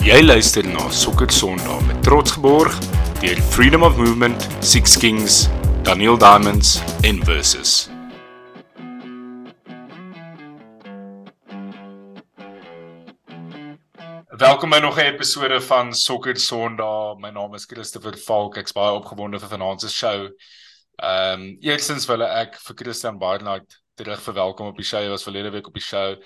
Jy luister na Sokker Sondag met trots geborg deur Freedom of Movement, Six Kings, Daniel Diamonds en Versus. Welkom by nog 'n episode van Sokker Sondag. My naam is Christopher Falk. Ek's baie opgewonde vir vanaand se show. Ehm um, eerstens wil ek vir Christian Barnard terug verwelkom op die show. Hy was verlede week op die show.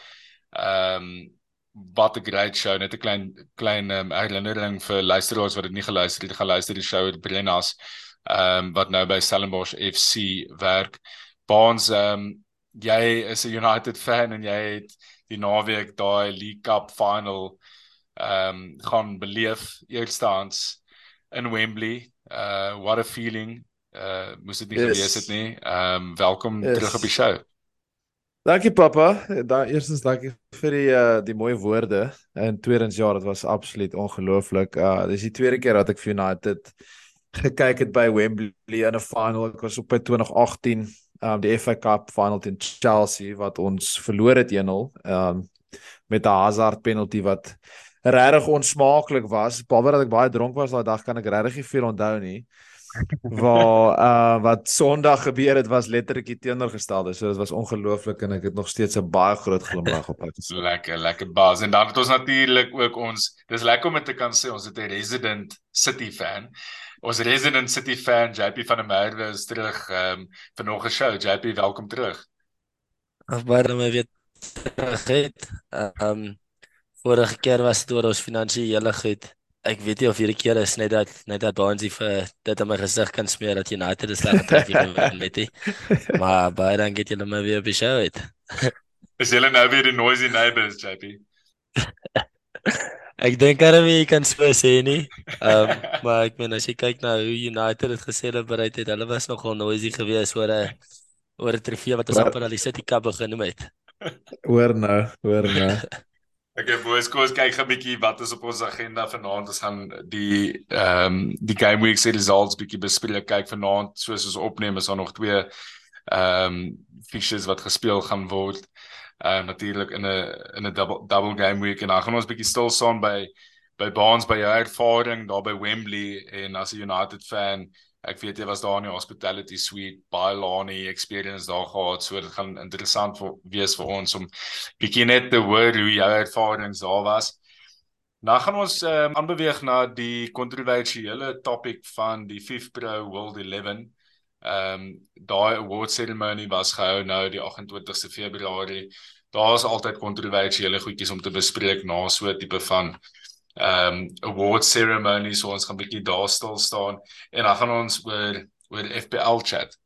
Ehm um, wat 'n great show. Net 'n klein klein um, herinnering vir luisteraars wat dit nie geluister het, gaan luister die show met Brennas. Ehm um, wat nou by Stellenbosch FC werk. Baans ehm um, jy is 'n United fan en jy het die naweek daai League Cup final ehm um, gaan beleef eerstens in Wembley. Uh what a feeling. Uh moes dit nie yes. gewees het nie. Ehm um, welkom yes. terug op die show. Dankie pappa. Daar eerstens dankie vir die uh die mooi woorde. En tweedens ja, dit was absoluut ongelooflik. Uh dis die tweede keer dat ek vir United gekyk het by Wembley in 'n final. Ek was op by 2018 um die FA Cup final teen Chelsea wat ons verloor het 1-0 um met 'n Hazard penalty wat regtig onsmaaklik was. Behalwe dat ek baie dronk was daai dag kan ek regtig nie veel onthou nie waar uh wat Sondag gebeur het was letterlik die teenoorgestelde. So dit was ongelooflik en ek het nog steeds 'n baie groot glimlag op my gesit. lekker, lekker baas. En dan het ons natuurlik ook ons dis lekker om te kan sê ons het 'n resident City fan. Ons resident City fan JP van der Merwe is terug ehm um, vir nog 'n show. JP, welkom terug. Ag baie dankie weer terug. Ehm um, vorige keer was dit oor ons finansiële goed ek weet nie of hierdie keer is net dat net dat Bonsie vir dit in my gesig kan smeer dat United is lekker trek hier in Betty. Maar baie dan get julle my weer beshow het. is julle nou weer die noisy neighbors, JP? ek dink dat jy kan so sê nie. Ehm um, maar ek meen as jy kyk na hoe United dit geselebrate het, hulle was nogal noisy geweest oor 'n oor 'n trofee wat ons amper al die City Cup genoem het. Hoor nou, hoor nou. Het boys kos kyk 'n bietjie wat is op ons agenda vanaand. Ons gaan die ehm um, die game week se results bietjie bespreek. Kyk vanaand soos ons opneem is daar nog twee ehm um, fixtures wat gespeel gaan word. Ehm uh, natuurlik in 'n in 'n double double game week en dan gaan ons bietjie stil staan by by Barnes by jou ervaring daar by Wembley en as 'n United fan ek weet jy was daar in die hospitality suite baie lani experience daar gehad so dit gaan interessant wees vir ons om bietjie net te hoor hoe jou ervarings daar was. Nou gaan ons um, aanbeweeg na die kontroversiële topik van die FIFPro World 11. Ehm um, daai award ceremony was gehou nou die 28ste Februarie. Daar's altyd kontroversiële goedjies om te bespreek na so 'n tipe van um award ceremony so ons gaan bietjie daar stil staan en dan gaan ons oor oor FPL chat.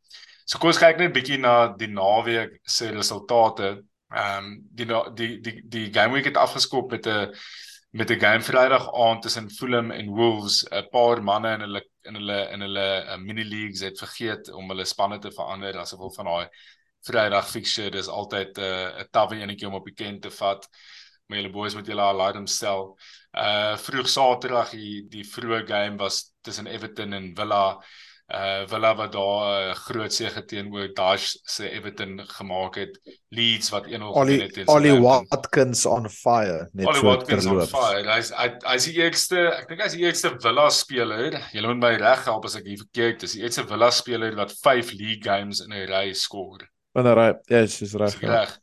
So kom ons kyk net bietjie na die naweek se resultate. Um die die die die game week het afgeskop met 'n met 'n game Vrydag aand tussen Fulham en Wolves. 'n Paar manne in hulle in hulle in hulle uh, mini leagues het vergeet om hulle spanne te verander as gevolg van daai Vrydag fixture. Dis altyd 'n uh, 'n tawwe enetjie om op die kent te vat maar julle boys moet julle alarm stel. Uh vroeg Saterdag die die vroeë game was tussen Everton en Villa. Uh Villa wat daar 'n uh, groot sege teenoor Dash se Everton gemaak het. Leeds wat 1-0 gewen het teen Ollie Watkins on fire net Ollie so Watkins on fire. Hy's hy's die eerste, ek dink hy's die eerste Villa speler. Julle moet my reg help as ek hier verkeerd is. Die eerste Villa speler wat 5 league games in 'n ry skoor. In 'n ry. Ja, dis reg. Reg.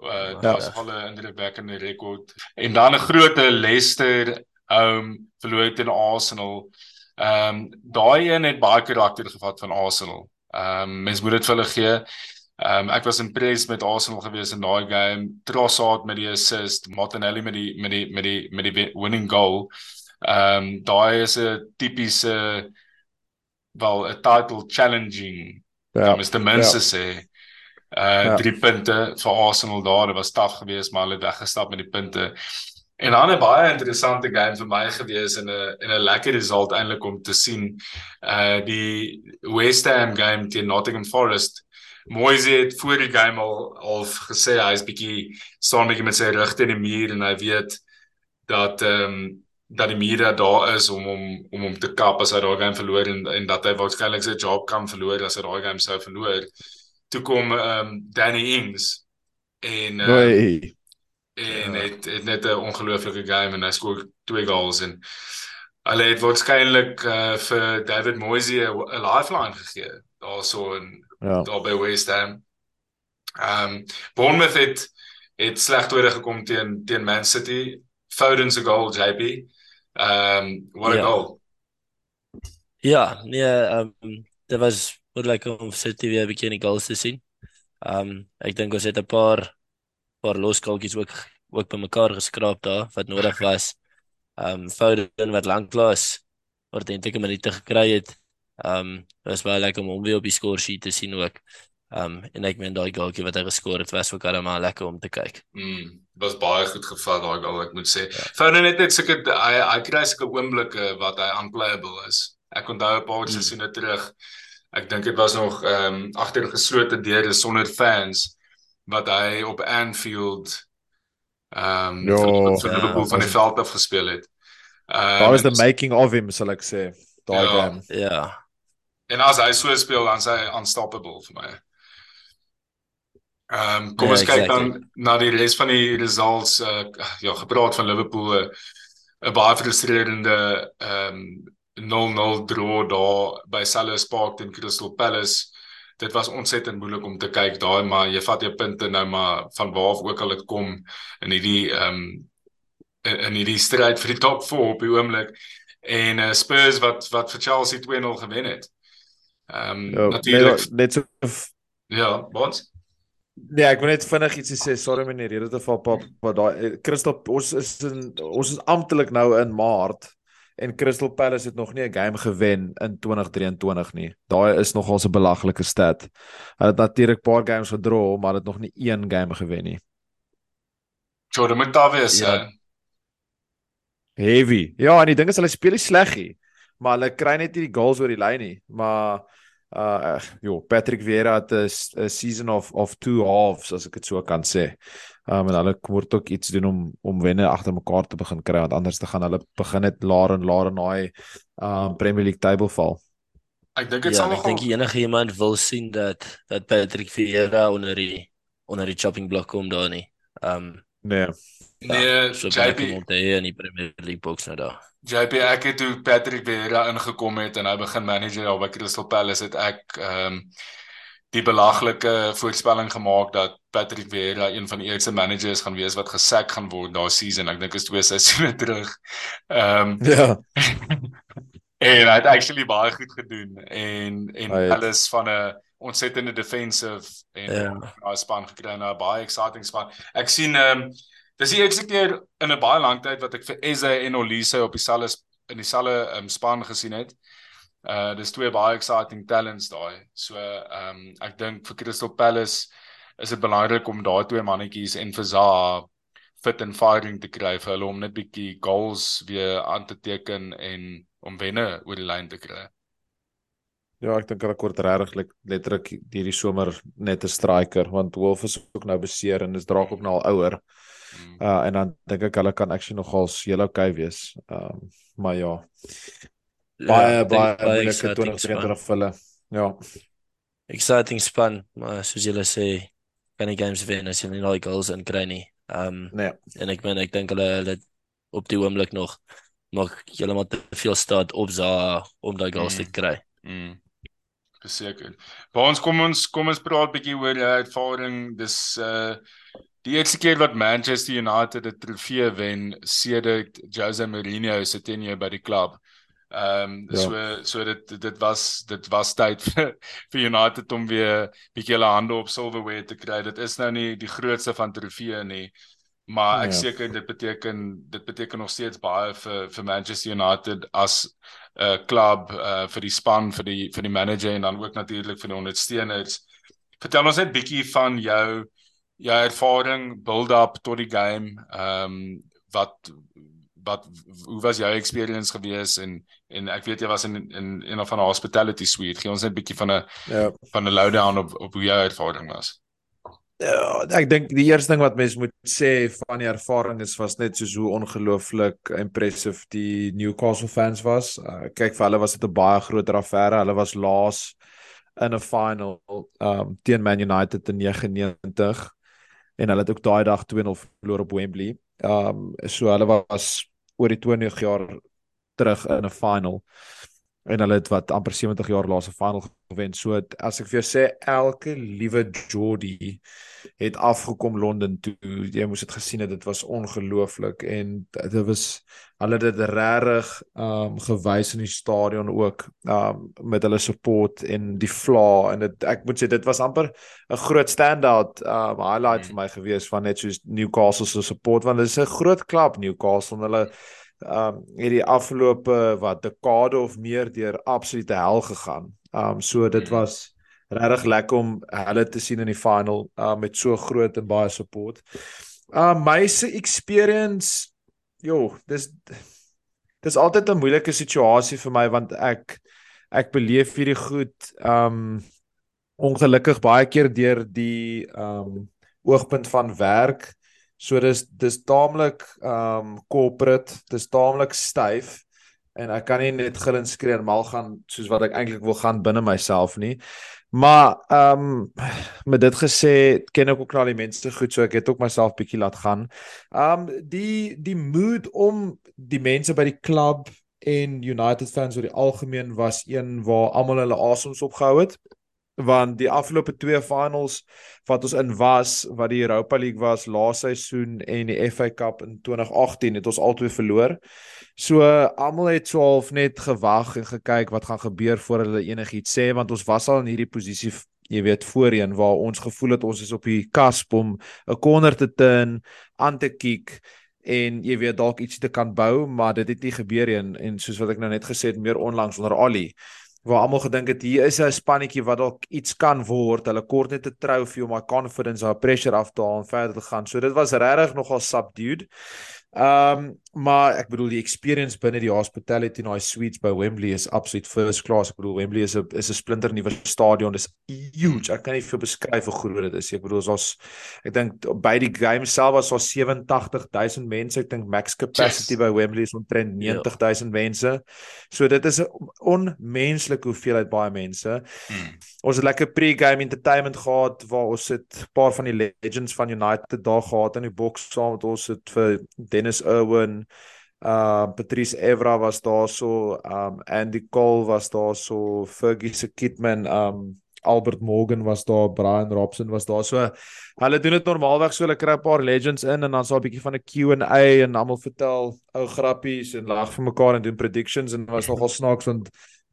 Uh, ja, was al 'n indrukwekkende rekord. En dan 'n groot Leicester home verloor teen Arsenal. Um, daai een het baie karakter gevat van Arsenal. Um, mens moet dit vir hulle gee. Um, ek was impressed met Arsenal gewees in daai game. Trossard met die assist, Martinelli met die met die met die met die winning goal. Um, daai is 'n tipiese wel 'n title challenging. Ja, Mr. Mensa ja. sê uh ja. drie punte vir Arsenal daar. Dit was taaf geweest, maar hulle het weggestap met die punte. En dan 'n baie interessante game vir my gewees en 'n en 'n lekker result eintlik om te sien. Uh die West Ham game teen Nottingham Forest. Moise het voor die game al al gesê hy's bietjie staan bietjie met sy rug teen die muur en hy weet dat ehm um, dat die media daar is om hom om hom te kap as hy daai game verloor en en dat hy waarskynlik sy job kan verloor as hy daai game sou verloor toe kom ehm um, Danny Ings en uh, en ja. het, het net 'n ongelooflike game en hy skoor twee goals en hulle het waarskynlik uh, vir David Moyes 'n lifeline gegee daarso in ja. daar by West Ham. Ehm um, Bournemouth het het sleg tweede gekom teen teen Man City. Foden se goal JP. Ehm um, what a ja. goal. Ja, nee, ehm um, dit was wat lekker om City weer 'n bietjie in die goals te sien. Um, ek dink ons het 'n paar paar loskalkies ook ook bymekaar geskraap daar wat nodig was. Um, Foden wat lanklaas ordentlike minute gekry het. Um, was baie lekker om hom weer op die score sheet te sien ook. Um, en ek meen daai goalkie wat hy geskor het was ook almal lekker om te kyk. Mm, was baie goed gevat daai goal ek moet sê. Ja. Foden het net sulke hy hy kry sulke oomblikke wat hy unplayable is. Ek onthou 'n paar mm. seisoene terug. Ek dink dit was nog ehm um, agter geslote deure sonder fans wat hy op Anfield ehm um, ja, vir Liverpool ja, van die veld af gespeel het. Ehm um, Daar is the making of him, sal ek sê. Daai ja, game. Ja. En as hy so speel dan sy unstoppable vir my. Ehm um, kom ons yeah, kyk exactly. dan na die res van die results uh, ja, gepraat van Liverpool 'n baie frustrerende ehm um, 0-0 draw daar by Selhurst Park teen Crystal Palace. Dit was ontsettend moeilik om te kyk daai, maar jy vat jou punte nou maar van waar of ook al dit kom in hierdie ehm um, in, in hierdie stryd vir die top 4 op die oomblik en uh, Spurs wat wat vir Chelsea 2-0 gewen het. Ehm um, ja, natuurlik net so Ja, wat? Nee, ek wil net vinnig ietsie sê. Sorry meneer, rede te val pap, maar daai Crystal ons is in ons is amptelik nou in Maart en Crystal Palace het nog nie 'n game gewen in 2023 nie. Daai is nogal 'n belaglike stat. Hulle het natuurlik paar games gedraw, maar het nog nie een game gewen nie. Jordan McTavish ja. Uh... heavy. Ja, en die ding is hulle speel nie sleg nie, maar hulle kry net nie die goals oor die lyn nie. Maar uh jo, Patrick Vieira het 'n season of of two halves as ek dit so kan sê. Um en hulle moet ook iets doen om om wenne agter mekaar te begin kry want anders te gaan hulle begin net laer en laer in daai um Premier League table val. Ek dink dit ja, sal ek dink enige iemand wil sien dat dat Patrick Vieira onder die onder die chopping block kom daar nie. Um nee. Ja, nee, so JP moet hy in die Premier League box nou daar. JP ek het toe Patrick Vieira ingekom het en hy begin manager daar by Crystal Palace het ek um die belaglike voorspelling gemaak dat Patrick Vieira een van die eerste managers gaan wees wat gesek gaan word daai season. Ek dink is twee seisoene terug. Ehm um, ja. en hy het actually baie goed gedoen en en right. alles van 'n ontsettende defensive en 'n yeah. span gekry na 'n baie exciting span. Ek sien ehm um, dis die eerste keer in 'n baie lang tyd wat ek vir Eze en Olise op dieselfde in dieselfde um, span gesien het. Uh dis twee baie exciting talents daai. So ehm um, ek dink vir Crystal Palace is dit belangrik om daai twee mannetjies en vir Zaha fit and firing te kry vir hulle om net bietjie goals weer aan te teken en om wenne oor die lyn te kry. Ja, ek dink hulle kort regtig letterlik hierdie somer net 'n striker want Wolf is ook nou beseer en is draak ook nou al ouer. Mm. Uh en dan dink ek hulle kan actually nogal heel okay wees. Ehm um, maar ja baie ja, baie moeilike 2023 vir hulle. Ja. Exciting span, maar soos julle sê, kan die games wen as jy nie daai goals in kry nie. Ehm um, nee. En ek meen ek dink hulle hulle op die oomblik nog nog heeltemal te veel staat op za om daai goals mm. te kry. Mm. Beseker. Maar ons kom ons kom ons praat bietjie oor die ervaring. Dis uh die eerste keer wat Manchester United 'n trofee wen sedert Jose Mourinho se tenure by die klub. Ehm um, ja. so so dit dit was dit was tyd vir vir United om weer bietjie hulle hande op silverware te kry. Dit is nou nie die grootste van trofee nie, maar ek ja. seker dit beteken dit beteken nog steeds baie vir vir Manchester United as 'n uh, klub uh, vir die span, vir die vir die manager en dan ook natuurlik vir die ondersteuners. Vertel ons net bietjie van jou jou ervaring build up tot die game. Ehm um, wat wat hoe was jou experience gewees en en ek weet jy was in in een van die hospitality suite. Gee ons net 'n bietjie van 'n ja. van 'n lowdown op op hoe jou ervaring was. Ja, ek dink die eerste ding wat mens moet sê van die ervaring is was net soos hoe ongelooflik impressive die Newcastle fans was. Uh, kyk vir hulle was dit 'n baie groter affære. Hulle was laas in 'n final um teen Man United in 99 en hulle het ook daai dag 2-0 verloor op Wembley. Um so hulle was oor die 20 jaar terug in 'n final en hulle het wat amper 70 jaar laas 'n final gewen. So as ek vir jou sê elke liewe Geordie het afgekom Londen toe. Jy moes dit gesien het. Dit was ongelooflik en dit was hulle het dit regtig um gewys in die stadion ook um met hulle support en die flaw en dit ek moet sê dit was amper 'n groot standout um highlight mm. vir my gewees van net soos Newcastle se support want dit is 'n groot klub Newcastle en hulle um hierdie afgelope wat dekade of meer deur absolute hel gegaan. Um so dit mm. was regtig lekker om hulle te sien in die final uh, met so groot en baie support. Uh my se experience jo, dis dis altyd 'n moeilike situasie vir my want ek ek beleef hierdie goed um ongelukkig baie keer deur die um oogpunt van werk. So dis dis taamlik um corporate, dis taamlik styf en ek kan nie net gil en skree en mal gaan soos wat ek eintlik wil gaan binne myself nie. Maar ehm um, met dit gesê ken ek ook al die mense goed so ek het ook myself bietjie laat gaan. Ehm um, die die mood om die mense by die klub en United fans oor die algemeen was een waar almal hulle asems opgehou het want die afgelope twee finals wat ons in was wat die Europa League was laas seisoen en die FA Cup in 2018 het ons albei verloor. So almal het so half net gewag en gekyk wat gaan gebeur voor hulle enigiets sê want ons was al in hierdie posisie jy weet voorheen waar ons gevoel het ons is op die kasp om 'n corner te turn, aan te kick en jy weet dalk iets te kan bou, maar dit het nie gebeur nie en, en soos wat ek nou net gesê het meer onlangs onder Ali waar almal gedink het hier is 'n spannetjie wat dalk iets kan word. Hulle kort net 'n trofee om my confidence, haar pressure af te haal en verder te gaan. So dit was regtig nogal subdued. Ehm um, maar ek bedoel die experience binne die hospitality in daai suites by Wembley is absoluut first class. Ek bedoel Wembley is 'n is 'n splinter nuwe stadion. Dis huge. Ek kan nie veel beskryf hoe groot dit is. Ek bedoel ons ek dink by die game self was daar 87000 mense. Ek dink max capacity yes. by Wembley is omtrent 90000 ja. mense. So dit is 'n onmenslike hoeveelheid baie mense. Hmm. Ons het lekker pre-game entertainment gehad waar ons het 'n paar van die legends van United daar gehad in die boks saam met ons het vir Dennis Irwin, uh Patrice Evra was daar so, um Andy Cole was daar so, Fergie se Kitman, um Albert Morgan was daar, Brian Robson was daar. So hulle doen dit normaalweg so hulle kry 'n paar legends in en dan so 'n bietjie van 'n Q&A en almal vertel ou grappies en lag vir mekaar en doen predictions en was nogal snaaks want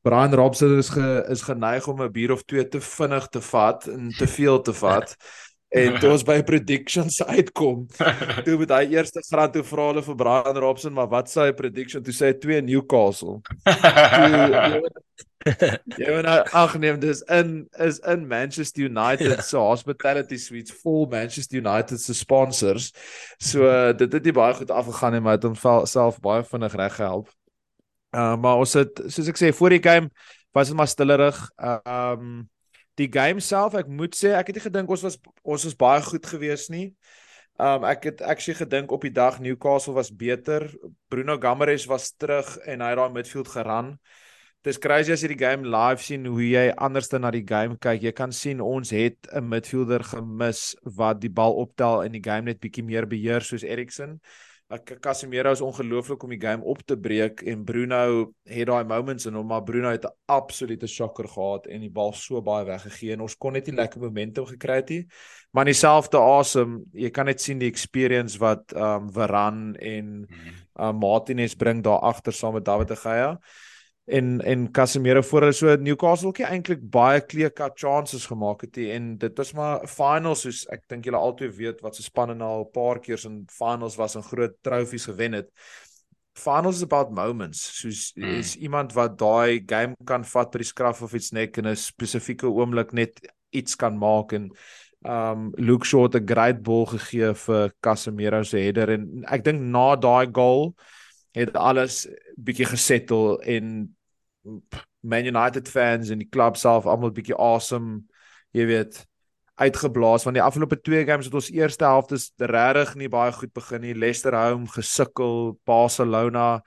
Brian Robson is ge, is geneig om 'n bier of twee te vinnig te vat en te veel te vat. En toe ons by predictions uitkom, toe met hy eerste graad toe vra hulle vir Brian Robson, maar wat sê hy prediction? Toe sê hy 2 Newcastle. Ja, en ag nee, dis in is in Manchester United ja. se hospitality suites vol Manchester United se sponsors. So dit het nie baie goed afgegaan nie, maar het hom self baie vinnig reg gehelp. Uh maar ons het soos ek sê voor die game was dit maar stillerig. Uh um die game self, ek moet sê ek het nie gedink ons was ons was baie goed gewees nie. Um ek het actually gedink op die dag Newcastle was beter. Bruno Gammares was terug en hy het daai midfield geran. Dis crazy as jy die game live sien hoe jy anders dan na die game kyk. Jy kan sien ons het 'n midfielder gemis wat die bal optel en die game net bietjie meer beheer soos Eriksen. Casemiro is ongelooflik om die game op te breek en Bruno het daai moments in hom maar Bruno het 'n absolute shocker gehad en die bal so baie weggegee en ons kon net nie lekker momentum gekry het nie. Maar in dieselfde asem, jy kan net sien die experience wat ehm um, Varane en um, Martinez bring daar agter saam met David de Gea en en Casemiro voor hulle so Newcastle kie eintlik baie clear cut chances gemaak het en dit was maar finals soos ek dink julle altyd weet wat se spanne nou al 'n paar keer in finals was en groot trofees gewen het. Finals is about moments. Soos mm. is iemand wat daai game kan vat by die skraf of iets nek in 'n spesifieke oomblik net iets kan maak en um Luke Shaw het 'n great ball gegee vir Casemiro se header en ek dink na daai goal het alles bietjie gesettel en Man United fans en die klub self almal bietjie awesome, jy weet, uitgeblaas want die afgelope twee games het ons eerste helfte regtig nie baie goed begin nie. Leicester home gesukkel, Barcelona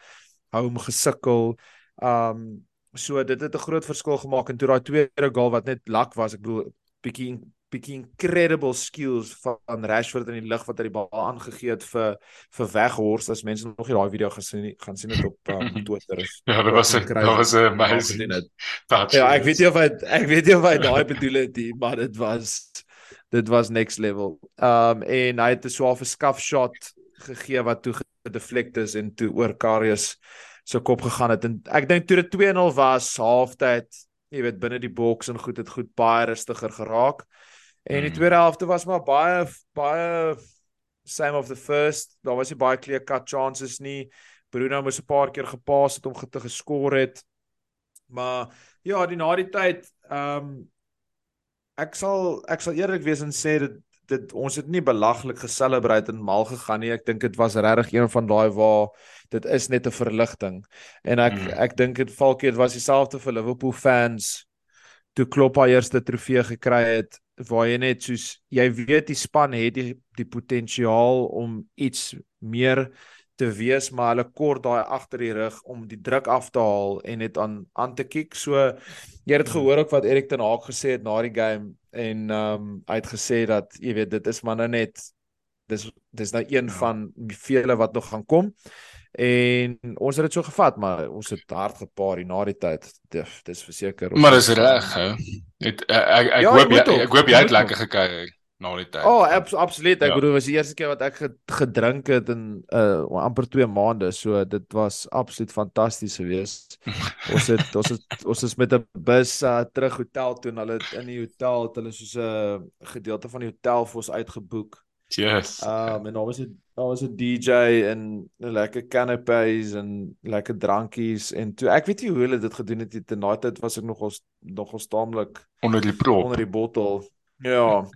home gesukkel. Um so dit het 'n groot verskil gemaak en toe daai tweede goal wat net lak was, ek bedoel bietjie bietjie incredible skills van Rashford in die lug wat hy die bal aangegee het vir vir Weghorst as mense nog nie daai video gesien het gaan sien dit op um, Twitter is. ja, dit was dit was 'n amazing. Ja, ek weet nie of hy ek weet nie of hy daai bedoel het nie, maar dit was dit was next level. Um en hy het 'n swaar skaf shot gegee wat toe gedeflect is en toe oor Karius se kop gegaan het en ek dink toe dit 2-0 was halftyd jy weet binne die boks en goed het goed baie rustiger geraak. En die hmm. tweede helfte was maar baie baie same of the first. Daar was nie baie clear cut chances nie. Bruno moes 'n paar keer gepas het om te geskor het. Maar ja, die na die tyd, ehm um, ek sal ek sal eerlik wees en sê dit dit ons het nie belaglik geselebreit en mal gegaan nie. Ek dink dit was regtig een van daai waar dit is net 'n verligting. En ek mm. ek dink dit valkie dit was dieselfde vir Liverpool fans toe Klopp haar eerste trofee gekry het waar jy net soos jy weet die span het die die potensiaal om iets meer te wees maar hulle kort daai agter die rug om die druk af te haal en net aan aan te kyk. So jy het gehoor ook wat Erik ten Hag gesê het na die game en ehm um, hy het gesê dat jy weet dit is maar nou net dis dis nou een ja. van vele wat nog gaan kom. En ons het dit so gevat, maar ons het hard gepaar hier na die tyd. Dis dis verseker. Maar dis reg, hè. Ek ek ek ja, hoop jy, ek hoop jy het lekker gekuier na die tyd. Oh, abs absoluut. Ek ja. bedoel, was die eerste keer wat ek gedrink het in uh amper 2 maande, so dit was absoluut fantasties geweest. ons het ons het ons is met 'n bus uh, terug hotel toe en hulle in die hotel het hulle soos 'n uh, gedeelte van die hotel vir ons uitgeboek. Yes. Um en daar was 'n daar was 'n DJ en lekker canapés en lekker drankies en toe ek weet nie hoe hulle dit gedoen het. Ten daai tyd was ek nog ons nog ons taamlik onder die prop. Onder die bottel. Ja.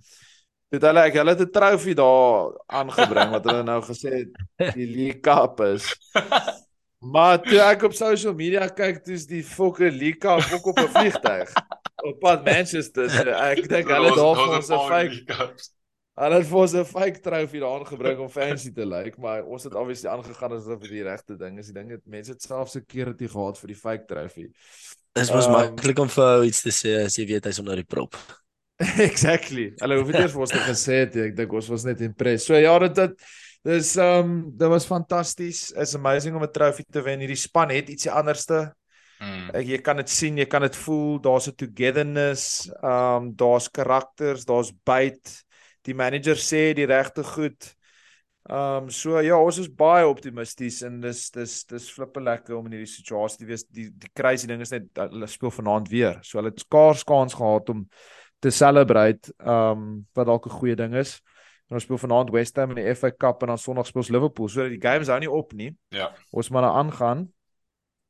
Dit hulle ek hulle het 'n trofee daar aangebring wat hulle nou gesê het die League Cup is. Maar toe ek op social media kyk, dis die fucking League Cup ook op 'n vliegtyg op pad Manchester. So ek dink hulle daar vir ons 'n fake Hulle het vir ons 'n fake trofee daar aangebring om fancy te lyk, like, maar ons het obviously aangegaan asof dit die regte ding is. Die ding het mense het self security gehad vir die fake trofee. Dit was um, maklik om vir iets te sê as jy weet hy's onder die prop. exactly. Hulle hoef dit eers vir ons te gesê het. Ek dink ons was net impressed. So ja, dit dit dis um dit was fantasties. It's amazing om 'n trofee te wen. Hierdie span het ietsie anderste. Mm. Ek jy kan dit sien, jy kan dit voel. Daar's 'n togetherness. Um daar's karakters, daar's byt die manager sê die regte goed. Ehm um, so ja, ons is baie optimisties en dis dis dis flippe lekker om in hierdie situasie te wees. Die die crazy ding is net hulle speel vanaand weer. So hulle het skaars kans gehad om te celebrate ehm um, wat dalk 'n goeie ding is. En ons speel vanaand West Ham in die FA Cup en dan Sondag speel ons Liverpool. So die games hou nie op nie. Ja. Ons moet nou aangaan.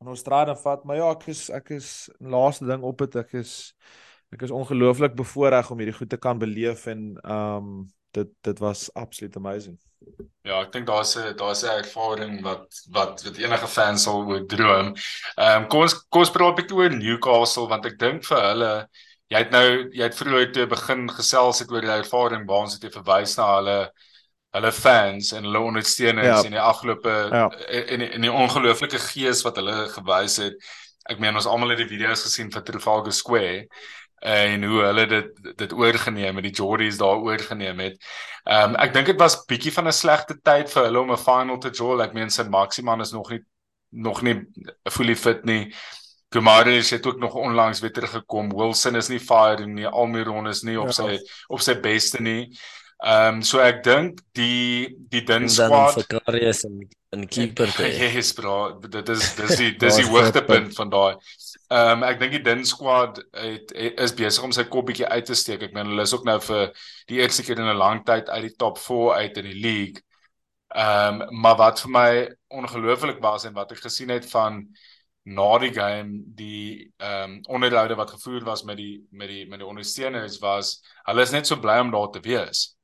En ons draai dan vat, maar ja, ek is ek is laaste ding op dit ek is ek is ongelooflik bevoorreg om hierdie goed te kan beleef en ehm um, dit dit was absoluut amazing. Ja, ek dink daar's 'n daar's 'n ervaring wat wat wat enige fan sal oor droom. Ehm um, kom ons kom ons praat 'n bietjie oor Newcastle want ek dink vir hulle jy het nou jy het vroeër toe begin gesels het oor die ervaring waar ons het verwys na hulle hulle fans en hulle ondersteuners ja. en die afgelope ja. en en die ongelooflike gees wat hulle gewys het. Ek meen ons almal het die video's gesien van Trafalgar Square en hoe hulle dit dit oorgeneem het die Jordies daar oorgeneem het. Ehm um, ek dink dit was bietjie van 'n slegte tyd vir hulle om 'n final te draw. Ek meen St Maximan is nog nie nog nie fully fit nie. Kumaris het ook nog onlangs weer teruggekom. Wilson is nie firing nie. Almiron is nie op ja. sy op sy beste nie. Ehm um, so ek dink die die dun squad vir Karius en en keeper te hê. Yes bro, dit is dis die dis die hoogtepunt van daai. Ehm um, ek dink die dun squad het, het is besig om sy kop bietjie uit te steek. Ek meen hulle is ook nou vir die eerste keer in 'n lang tyd uit die top 4 uit in die league. Ehm um, maar wat vir my ongelooflik was en wat ek gesien het van na die game die ehm um, onderhoude wat gevoer was met die met die met die ondersteuners was hulle is net so bly om daar te wees.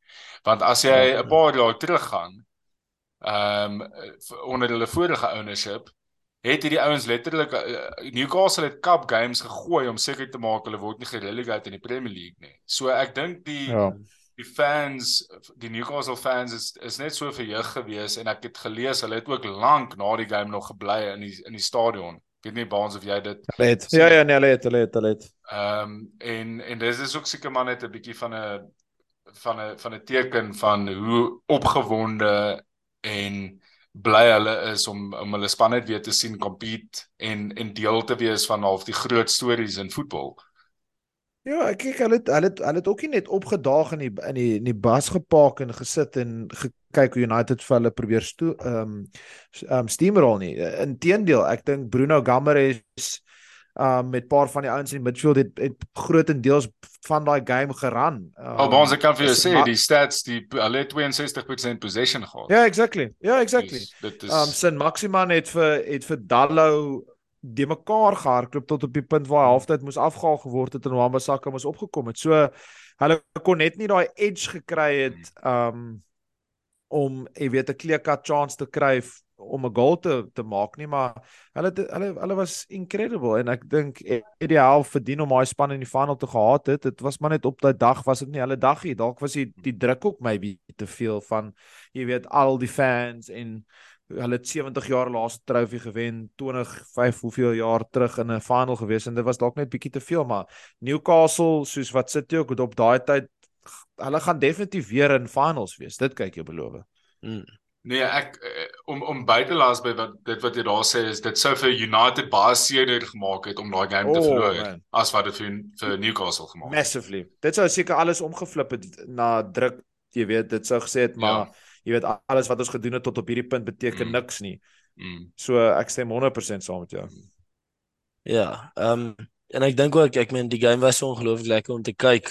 Want as jy ja. 'n paar jaar terug gaan, ehm um, onder hulle vorige ownership, het hierdie ouens letterlik uh, Newcastle het cup games gegooi om seker te maak hulle word nie gerelegated in die Premier League nie. So ek dink die ja. die fans, die Newcastle fans is is net so verheug gewees en ek het gelees hulle het ook lank na die game nog gebly in die in die stadion Ek weet nie baans of jy dit Hulle het. Ja ja, nee, hulle het, hulle het, hulle het. Ehm um, en en dis is ook seker maar net 'n bietjie van 'n van 'n van 'n teken van hoe opgewonde en bly hulle is om om hulle span net weer te sien compete en en deel te wees van half die groot stories in voetbal. Ja, ek kyk hulle het, hulle het, hulle het ook nie net opgedaag in die in die in die bas gepak en gesit en gekyk hoe United vir hulle probeer sto ehm um, um, steamroll nie. Inteendeel, ek dink Bruno Gammares um met paar van die ouens in die midfield het, het grootendeels van daai game geran. Um, oh, ons kan vir jou sê die stats die hulle 62% possession gehad. Ja, exactly. Ja, exactly. Dus, dit is um Sin Maximan het vir het vir Dallo die mekaar gehardloop tot op die punt waar halftyd moes afgehaal geword het en Wambasaka moes opgekom het. So hulle kon net nie daai edge gekry het um om jy weet 'n clear cut chance te kry om 'n goal te te maak nie, maar hulle hulle hulle was incredible en ek dink Eddie Howe verdien om daai span in die final te gehad het. Dit was maar net op daai dag was dit nie hulle dag nie. Dalk was die die druk ook maybe te veel van jy weet al die fans en hulle het 70 jaar laaste trofee gewen 25 hoeveel jaar terug in 'n final gewees en dit was dalk net bietjie te veel maar Newcastle soos wat sit jy ook op daai tyd hulle gaan definitief weer in finals wees dit kyk jy beloof. Mm. Nee, ek eh, om om buite laas by wat dit wat jy daar sê is dit sou vir United baie seerder gemaak het om daai game oh, te verloor man. as wat dit vir vir Newcastle gemaak het. Massively. Dit sou seker alles omgeflip het na druk, jy weet, dit sou gesê het maar ja. jy weet alles wat ons gedoen het tot op hierdie punt beteken mm. niks nie. Mm. So ek stem 100% saam met jou. Ja, ehm um, en ek dink ook ek meen die game was so ongelooflik lekker om te kyk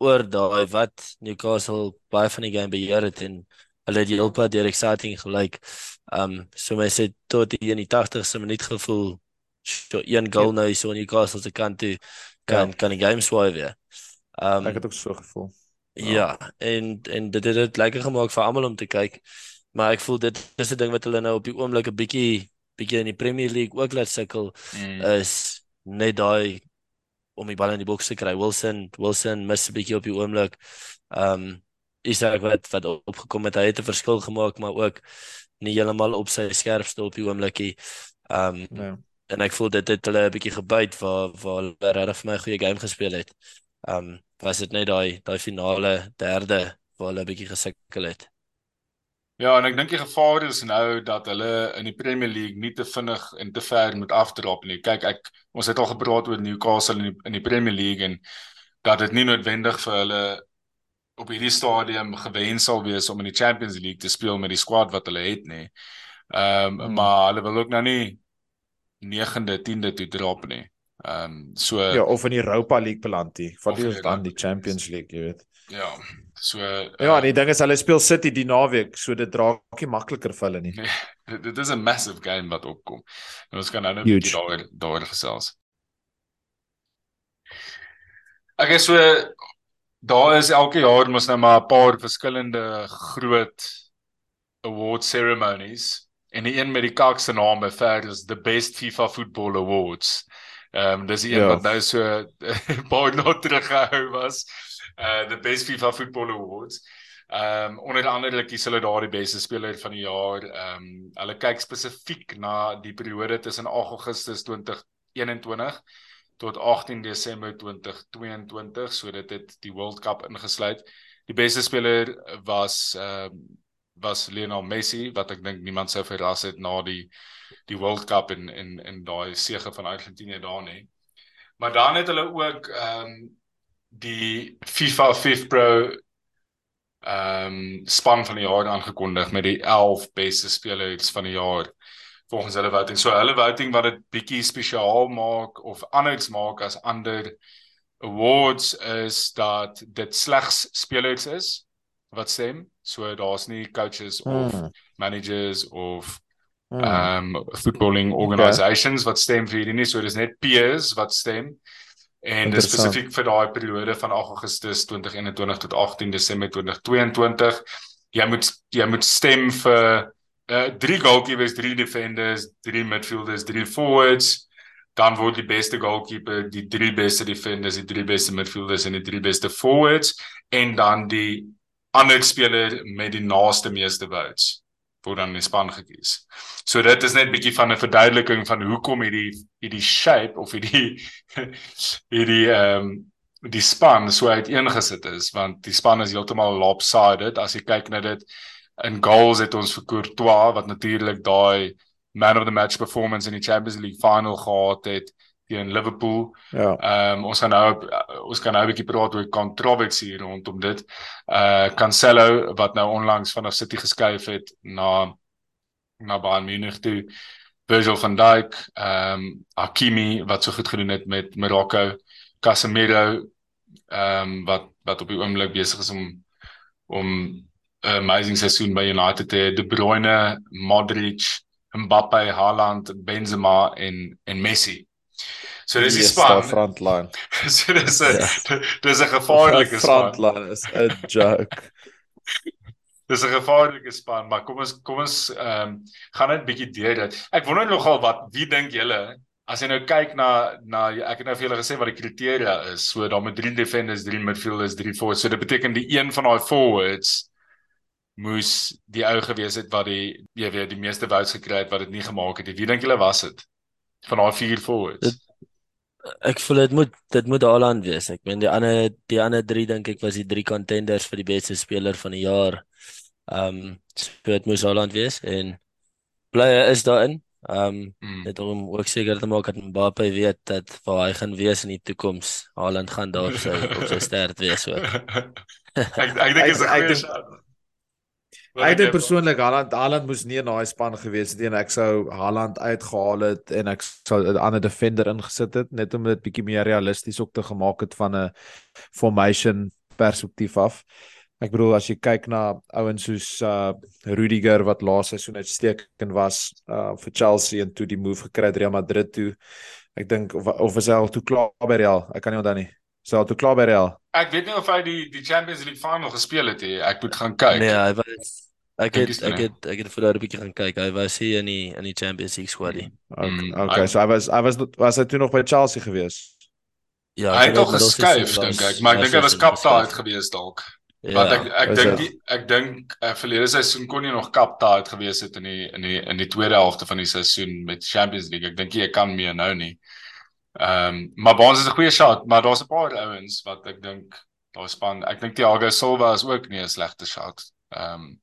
oor daai wat Newcastle baie van die game beheer het en hulle het heel pad deur exciting gelyk. Um so my sê tot die in die 80ste minuut gevoel so een goal ja. nou so in Newcastle se kant toe kan ja. kan die game swaai weer. Um ek het ook so gevoel. Ja, ja en en dit het dit lekker gemaak vir almal om te kyk. Maar ek voel dit is 'n ding wat hulle nou op die oomblik 'n bietjie bietjie in die Premier League ook laat sukkel mm. is net daai om die bal in die boks te kry. Wilson Wilson mis 'n bietjie op die oomblik. Um Isak wat wat opgekom het, hy het 'n verskil gemaak, maar ook nie heeltemal op sy skerpste op die oomblikie. Ehm um, ja. en ek voel dit het hulle 'n bietjie gebyt waar waar hulle regtig vir my 'n goeie game gespeel het. Ehm um, was dit net daai daai finale derde waar hulle 'n bietjie gesukkel het. Ja, en ek dink die gevaar is nou dat hulle in die Premier League nie te vinnig en te ver moet afdrop nie. Kyk, ek ons het al gepraat oor Newcastle in die, in die Premier League en dat dit nie noodwendig vir hulle op hierdie stadium gewens sal wees om in die Champions League te speel met die squad wat hulle het nê. Ehm um, hmm. maar hulle wil ook nou nie 9de, 10de toe drop nie. Ehm um, so Ja, of in die Europa League beland nie. Wat is dan die Champions League, jy weet. Ja. So uh, Ja, die ding is hulle speel City die naweek, so dit draak nie makliker vir hulle nie. Nee, dit is 'n massive game wat opkom. En ons kan nou net bietjie daaroor daaroor gesels. Ek okay, so daar is elke jaar mos nou maar 'n paar verskillende groot award ceremonies en die een met die kakse naam bever is the best FIFA football awards. Ehm um, dis die een ja. wat nou so baie nog teruggehou was. Uh the best FIFA football awards. Ehm um, onder andere kies hulle daar die beste speler van die jaar. Ehm um, hulle kyk spesifiek na die periode tussen Augustus 2021 tot 18 Desember 2022, so dit het die World Cup ingesluit. Die beste speler was ehm uh, was Lionel Messi wat ek dink niemand sou verras het na die die World Cup in in in daai sege van Argentinië daar nie. Maar dan het hulle ook ehm um, die FIFA 5 Pro ehm um, span van die jaar aangekondig met die 11 beste spelers van die jaar volgens hulle voting. So hulle voting wat dit bietjie spesiaal maak of anders maak as ander awards is dat dit slegs spelers is wat stem. So daar's nie coaches of mm. managers of hmm. ehm mm. um, footballing organisations okay. wat stem vir hierdie nie. So dis net peers wat stem. En dit spesifiek vir daai periode van Augustus 2021 tot 18 Desember 2022. Jy moet jy moet stem vir uh drie goalkeepers, drie defenders, drie midfielders, drie forwards, dan word die beste goalkeeper, die drie beste defenders, die drie beste midfielders en die drie beste forwards. En dan die ander speler met die naaste meeste votes word dan in span gekies. So dit is net bietjie van 'n verduideliking van hoekom hierdie hierdie shape of hierdie hierdie ehm um, die span so uiteengesit is want die span is heeltemal lopsided. As jy kyk na dit in goals het ons vir Courtois wat natuurlik daai man of the match performance in die Champions League final gehad het teen Liverpool. Ja. Ehm um, ons gaan nou ons kan nou 'n bietjie praat oor controversy rondom dit. Uh Cancelo wat nou onlangs van City geskuif het na na Bayern Munich toe. Virgil van Dijk, ehm um, Hakimi wat so goed gedoen het met Morocco, Casemiro ehm um, wat wat op die oomblik besig is om om amazing seisoen by United te De Bruyne, Modric, Mbappe, Haaland, Benzema en en Messi. So dis die span frontline. so dis 'n ja. dis 'n gevaarlike span. Frontline is 'n joke. dis 'n gevaarlike span, maar kom ons kom ons ehm um, gaan net bietjie deur dit. Ek wonder nogal wat wie dink julle as jy nou kyk na na ek het nou vir julle gesê wat die kriteria is. So daar met drie defenders, drie midfielders, drie forwards. So dit beteken die een van daai forwards moes die ou gewees het wat die jy weet die meeste votes gekry het wat dit nie gemaak het nie. Wie dink julle was dit? Van daai vier forwards. Dit, ek voel dit moet dit moet Haaland wees. Ek meen die ander die ander drie dink ek was die drie contenders vir die beste speler van die jaar. Ehm um, so dit moes Haaland wees en Player is daarin. Ehm um, mm. net om ook seker te maak dat Mbappe weet dat waar hy gaan wees in die toekoms, Haaland gaan daar sy op sy sterk wees ook. ek ek dink is 'n goeie shot. Ek dink persoonlik Haaland Haaland moes nie in daai span gewees het nie en ek sou Haaland uitgehaal het en ek sou 'n ander defender ingesit het net om dit bietjie meer realisties ook te gemaak het van 'n formation perspektief af. Ek bedoel as jy kyk na ouens soos uh Rudiger wat laas seisoen uitstekend was uh vir Chelsea en toe die move gekry het Real Madrid toe. Ek dink of, of is hy al toe klaar by Real? Ek kan nie onthou nie. Hy al toe klaar by Real? Ek weet nie of hy die die Champions League final gespeel het nie. Ek moet gaan kyk. Nee, hy was ek het ek het ek het vir daardie bietjie gaan kyk. Hy was hier in die in die Champions League squad. Mm. Okay, mm, okay, so hy was hy was was hy toe nog by Chelsea gewees? Ja, hy het nog geskuif dink ek, maar ek dink hy was kaptein gewees dalk. Ja, Want ek ek dink ek dink uh, verlede seisoen kon jy nog kaptaat gewees het in die in die in die tweede helfte van die seisoen met Champions League. Ek dink jy kan meer nou nie. Ehm um, maar Baans is 'n goeie shot, maar daar's 'n paar ouens wat ek dink daar span. Ek dink Thiago Silva is ook nie 'n slegte shot. Ehm um,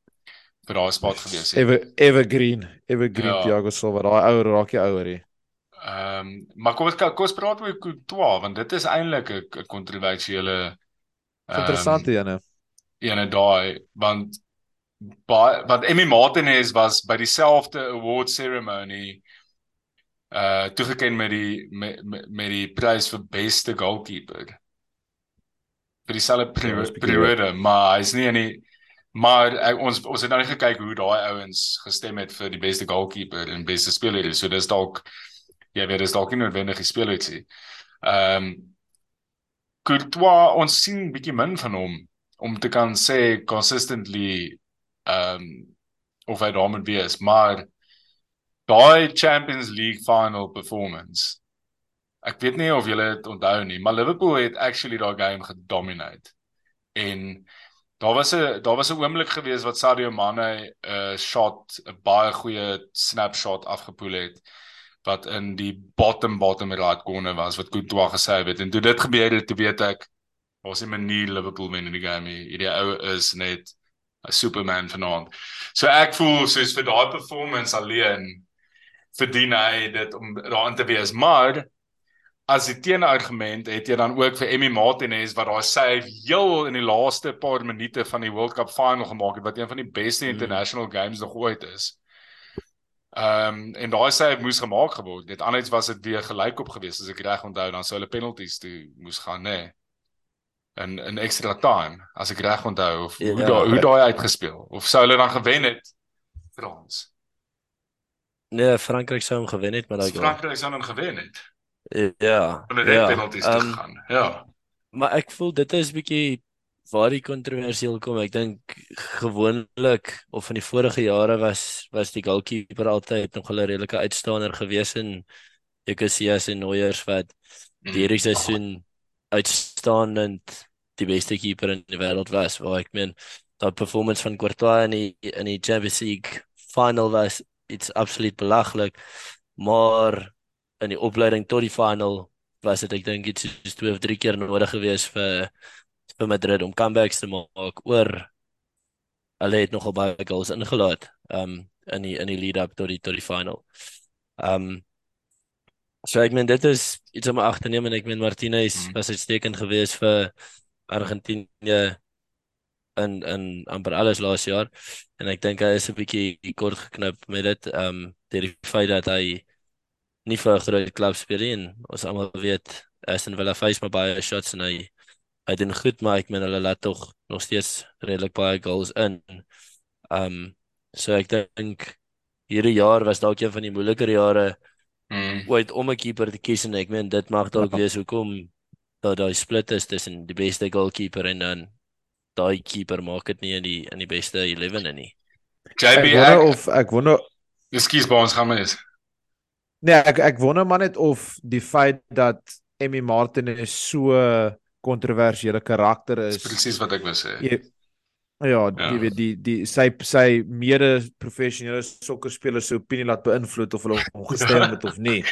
vir daai spot gewees het. Ever Evergreen, Evergreen ja. Thiago Silva, daai ou raakie ouer hier. Ehm um, maar kom ons kom ons praat oor Courtois want dit is eintlik 'n kontroversiële um, interessante ene ene daai want baie wat Emmy Martinez was by dieselfde award ceremony uh toegeken met die met, met die prys vir beste goalkeeper. Vir dieselfde ja, periode maar hy's nie in die maar ek, ons ons het nou net gekyk hoe daai ouens gestem het vir die beste goalkeeper en beste speler so dis dalk ja weet dis dalk nie noodwendig die speler iets ehm um, Courtois ons sien bietjie min van hom om te kan sê consistently ehm um, of hy daar moet wees, maar daai Champions League final performance. Ek weet nie of julle dit onthou nie, maar Liverpool het actually daai game gedominate. En daar was 'n daar was 'n oomblik gewees wat Sadio Mane 'n uh, shot, 'n baie goeie snapshot afgepoel het wat in die bottom bottom right corner was wat Courtois gesê het en toe dit gebeur het, toe weet ek was 'n manier Liverpool wen in die game. Hierdie ou is net 'n superman vanaand. So ek voel soos vir daai performance alleen verdien hy dit om daarin te wees. Maar as die teenargument het jy dan ook vir Emmy Martinez wat daai save heel in die laaste paar minute van die World Cup final gemaak het wat een van die beste hmm. international games nog ooit is. Ehm um, en daai save moes gemaak geword. Dit anders was dit weer gelyk op gewees as ek reg onthou dan sou hulle penalties toe moes gaan nê. Nee in in extra time as ek reg onthou of ja, hoe daai hoe daai uitgespeel of sou hulle dan gewen het Frans Nee Frankryk sou hom gewen het maar daai Frankryk sou hom gewen het. Ja hulle het ja, penalties um, gegaan ja. maar ek voel dit is bietjie waar die kontroversieel kom. Ek dink gewoonlik of in die vorige jare was was die goalkeeper altyd nog 'n redelike uitstaander gewees in Ekasias en Neuers wat hierdie seisoen mm uitstaanend die beste keeper in die wêreld was waar ek meen daai performance van Courtois in die in die Champions League final was iets absoluut belaglik. Maar in die opleiding tot die final was dit ek dink iets soos twee of drie keer nodig geweest vir vir Madrid om comebacks te maak oor hulle het nogal baie goals ingelaat um in die in die lead up tot die tot die final. Um so ek meen dit is iets om ag te neem en ek meen Martinez mm. was uitstekend geweest vir Argentinië in in amper alles laas jaar en ek dink hy is 'n bietjie kort geknip met dit um deur die feit dat hy nie vir 'n groot klub speel nie en ons almal weet Aston Villa face maar baie shots en hy hy doen goed maar ek meen hulle laat tog nog steeds redelik baie goals in. Um so ek dink hierdie jaar was dalk een van die moeiliker jare mm. ooit om 'n keeper te kies en ek meen dit mag dalk ja. wees hoekom dat daai split is tussen die beste goalkeeper en dan daai keeper maak dit nie in die in die beste 11 in nie. JB ek wonder of ek wonder Ekskuus by ons gaan net. Nee, ek ek wonder maar net of die feit dat Emmy Martin 'n so kontroversiële karakter is. Presies wat ek wou sê. Jy, ja, ja, jy weet die die sy sy mede professionele sokkerspelers se opinie laat beïnvloed of hulle hom gestem het of nie.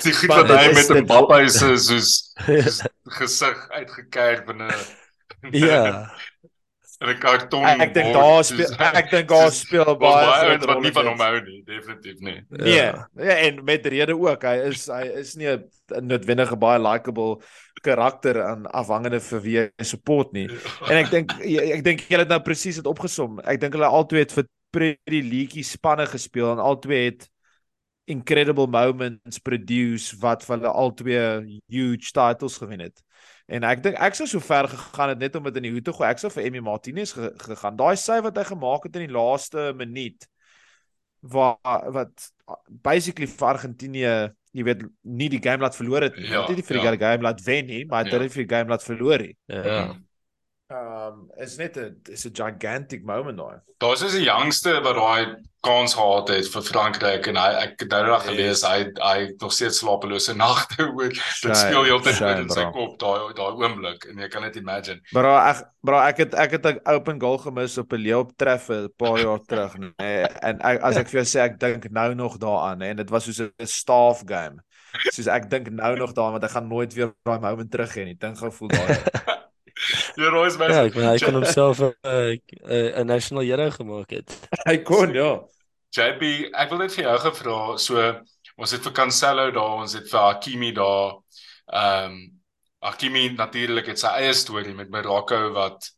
Die goed wat hy met Mbappe is soos gesig uitgekerk binne Ja. En 'n karton. Ek, ek dink daar speel ek dink daar speel baie wat wat nie van hom hou nie, definitief nie. Nee, ja. ja, en met rede ook. Hy is hy is nie 'n noodwendige baie likable karakter aan afhangende vir wie hy support nie. Ja. En ek dink ek dink julle het nou presies dit opgesom. Ek dink hulle albei het vir Premier League spanne gespeel en albei het incredible moments produce wat vir hulle albei huge titles gewen het. En ek dink ek sou so ver gegaan het net om dit in die hoed te gooi. Ek sou vir Emmy Martinez ge, gegaan. Daai sy wat hy gemaak het in die laaste minuut wat wat basically vir Argentinië, jy weet, nie die game laat verloor het nie. Ja, nie die vir die ja. game laat wen nie, maar ja. dit het vir die game laat verloor het. Ja. Um is net 'n is 'n gigantic moment daai. Daar's is 'n jongste wat daai kans gehad het vir Frankryk en hy ek het nou reg gelees hy hy nog steeds slapelose nagte oor dit speel heeltyd in sy kop daai daai oomblik en jy kan net imagine. Bro ek bro ek het ek het 'n open goal gemis op 'n leeu tref 'n paar jaar terug nee en ek, as ek vir jou sê ek dink nou nog daaraan en dit was soos 'n staff game. Soos ek dink nou nog daaraan want ek gaan nooit weer daai moment terug hê nie. Dink gou voel daai. Roos my. Ja, ek meen hy kon homself 'n uh, 'n national hero gemaak het. hy kon ja. JP, ek wil net vir jou gevra, so ons het vir Cancelo daar, ons het vir Hakimi daar. Ehm um, Hakimi natuurlik het sy eie storie met Morocco wat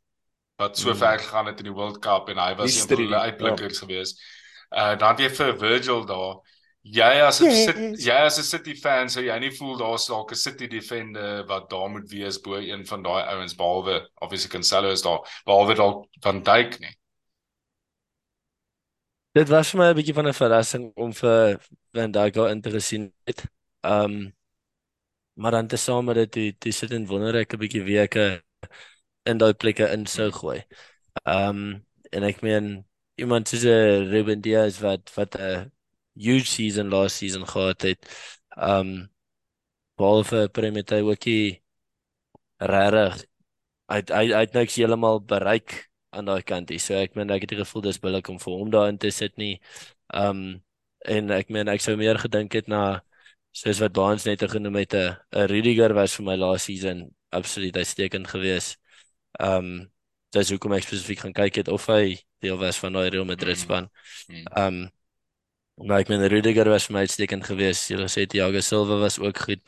wat so mm. ver gegaan het in die World Cup en hy was een van die uitblikkers ja. geweest. Uh dan het jy vir Virgil daar. Jy as 'n yes. jy as 'n City fan sou jy nie voel daar's dalk 'n City defender wat daar moet wees bo een van daai ouens behalwe obviously Cancelo is daar behalwe dalk van Dijk nie. Dit was vir my 'n bietjie van 'n verrassing om vir Van Dijk al in te gesien het. Um maar dan tesame dat die die sit in wonderlike bietjie weke in daai plekke in sou gooi. Um en ek meen iemand soos 'n Ruben Dias wat wat 'n huge season last season gehad het. Um behalwe Premier ookie regtig hy hy hy het niks heeltemal bereik aan daai kant hier. So ek meen ek het die gevoel dis billik om vir hom daarin te sit nie. Um en ek meen ek sou meer gedink het na soos wat Baans net genoem het 'n 'n Rudiger was vir my last season absoluut uitstekend geweest. Um dis hoekom ek spesifiek gaan kyk het of hy deel was van daai Real Madrid span. Mm. Um Maar ek meen Rudiger was my uitstekend geweest. Jy sê Thiago Silva was ook goed.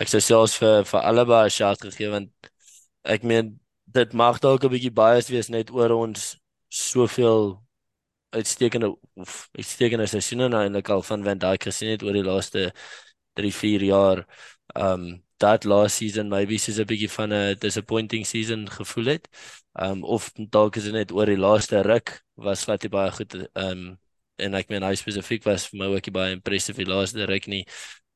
Ek sou selfs vir vir albei 'n shot gegee want ek meen dit mag dalk 'n bietjie biased wees net oor ons soveel uitstekende of uitstekende seisoene nou eintlik al van Van Dijk gesien het oor die laaste 3, 4 jaar. Um dat last season maybe is 'n bietjie van 'n disappointing season gevoel het. Um of dalk is dit net oor die laaste ruk was wat hy baie goed um en ek meen hy spesifiek was vir my ook baie impressive die laaste ruk nie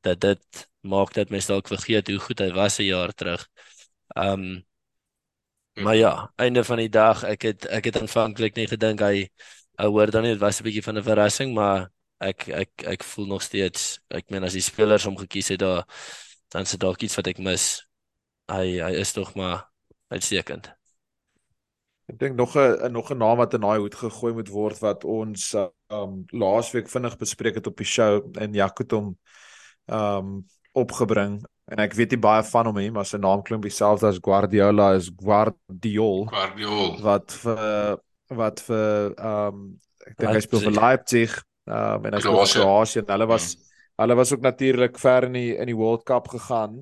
dat dit maak dat mens dalk vergeet hoe goed hy was 'n jaar terug. Um maar ja, einde van die dag, ek het ek het aanvanklik nie gedink hy hy hoor dan nie dit was 'n bietjie van 'n verrassing, maar ek ek ek voel nog steeds ek meen as die spelers hom gekies het daar dan se dalk iets wat ek mis. Hy hy is tog maar uitstekend. Ek dink nog 'n nog 'n naam wat in daai hoed gegooi moet word wat ons um laasweek vinnig bespreek het op die show en Jacques hom um opgebring en ek weet nie baie van hom nie, maar sy naam klink dieselfde as Guardiola is Guardiol. Guardiol wat vir wat vir um ek dink hy speel vir Leipzig um en hy speel vir Kroasie en hulle was mm. hulle was ook natuurlik ver in die in die World Cup gegaan.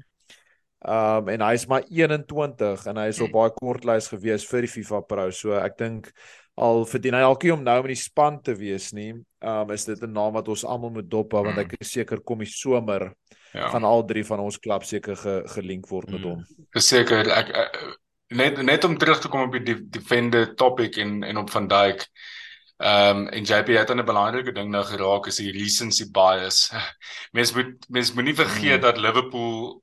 Um en hy's maar 21 en hy is op hmm. baie kort lys gewees vir die FIFA Pro. So ek dink al verdien hy alkie om nou in die span te wees nie. Um is dit 'n naam wat ons almal moet dop hou want ek is seker kom die somer ja. gaan al drie van ons klub seker ge, gelink word met hom. Verseker ek, ek net net om terug te kom op die defender topic en en op van Dijk. Ehm um, en JP het 'n belangrike ding nou geraak is die recency bias. Mens moet mens moenie vergeet mm. dat Liverpool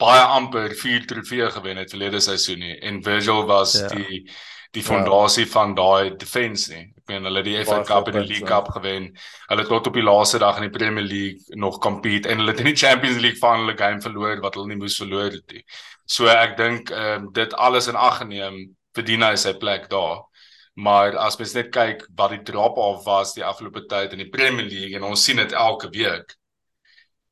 baie amper 4 trofee gewen het verlede seisoen nie en Virgil was ja. die die fondasie ja. van daai defense nie. Ek meen hulle het die FA Cup en die League Cup gewen. Hulle het tot op die laaste dag in die Premier League nog compete en hulle het in die Champions League van hulle game verloor wat hulle nie moes verloor het nie. So ek dink ehm um, dit alles in ag geneem verdien hy sy plek daar. Maar as mens net kyk wat die drop off was die afgelope tyd in die Premier League en ons sien dit elke week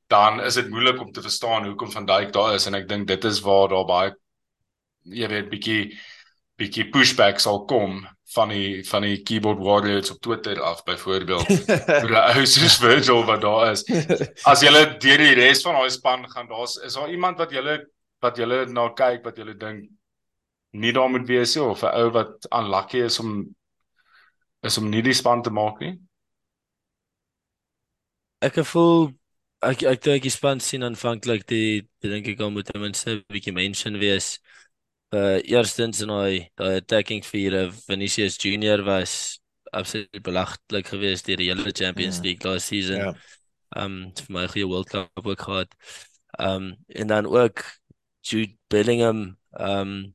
dan is dit moeilik om te verstaan hoekom van Dijk daar is en ek dink dit is waar daar baie jy weet bietjie bietjie pushback sal kom van die van die keyboard warriors op Twitter af byvoorbeeld vir die ou soos Virgil wat daar is. As jy deur die res van daai span gaan, daar's is daar iemand wat jy wat jy na kyk wat jy dink nie daar moet wees nie of 'n ou wat unlucky is om is om nie die span te maak nie. Ek voel ek ek dink die span sien aanvanklik die dink ek al moet ten minste 'n bietjie mention wees. Uh eerstens in daai daai attacking vier Vinicius Junior was absoluut belaglik geweest deur die hele Champions ja. League last season. Ja. Um vir my goeie World Cup ook gehad. Um en dan ook Jude Bellingham um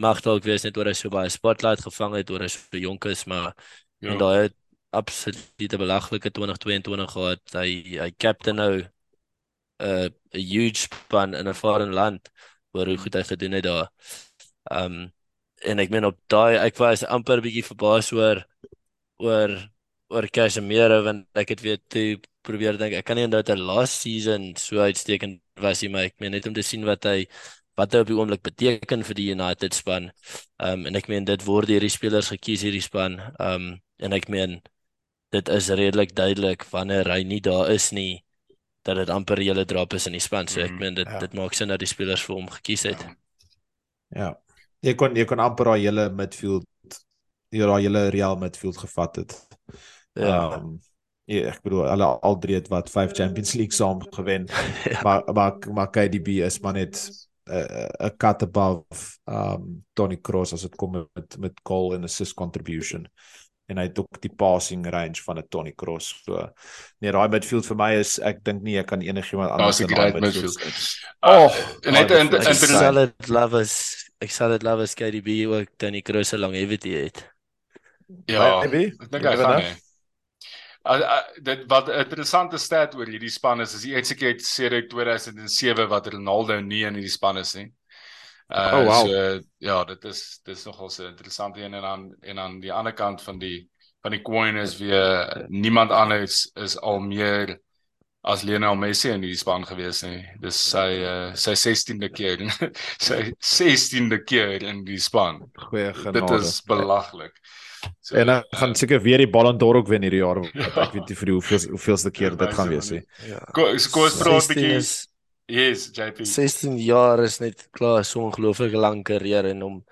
mag dalk wees net oor hy so baie spotlight gevang het oor hy so jonk is maar ja. en daai absolute belaglike 2022 gehad. Hy hy captain nou 'n uh, 'n huge span in 'n foreign land waar hoe goed hy gedoen het daar. Um en ek meen op daai ek was amper 'n bietjie verbaas oor oor oor Casemiro want ek het weer toe probeer dink ek kan nie onthou dat last season so uitstekend was hy maar ek meen net om te sien wat hy wat hy op die oomblik beteken vir die United span. Um en ek meen dit word hierdie spelers gekies hierdie span. Um en ek meen dit is redelik duidelik wanneer hy nie daar is nie dat dit amper hele drop is in die span. So ek mhm, meen dit ja. dit maak sin dat die spelers vir hom gekies het. Ja. Jy kon jy kon amper daai hele midfield hier daai hele Real midfield gevat het. Ja. Um, ja, ek bedoel alle al drie het wat 5 Champions League saam gewen. ja. Maar maar maar KDB is maar net 'n uh, 'n cut above um Tony Kroos as dit kom met met goal en assist contribution en hy het ook die passing range van 'n Tony Cross. So nee, daai midfield vir my is ek dink nie ek kan enigiemand anders in daai midfield. Oh, en net in in solid lovers. Ek sal dit lovers KDB ook Tony Cross lank ewig het. Ja, ek dink hy gaan nie. Uh, dit wat 'n interessante stat oor hierdie span is is die eerste keer sedert 2007 wat Ronaldo nie in hierdie span is nie. Uh, oh wow. So ja, dit is dit is nogal so interessant en dan en aan die ander kant van die van die coin is weer niemand anders is al meer as Lionel Messi in die span gewees nie. Dis sy uh, sy 16de keer. sy 16de keer in die span. Goeie genade. Dit is belaglik. So, en dan gaan seker weer die Ballon d'Or ook wen hierdie jaar. Ek weet nie vir hoeveel hoeveelste keer dit gaan wees nie. Ja. Kom kom ons praat 'n bietjie Yes, JP. 16 jaar is net klaar so 'n ongelooflike lang kariere en om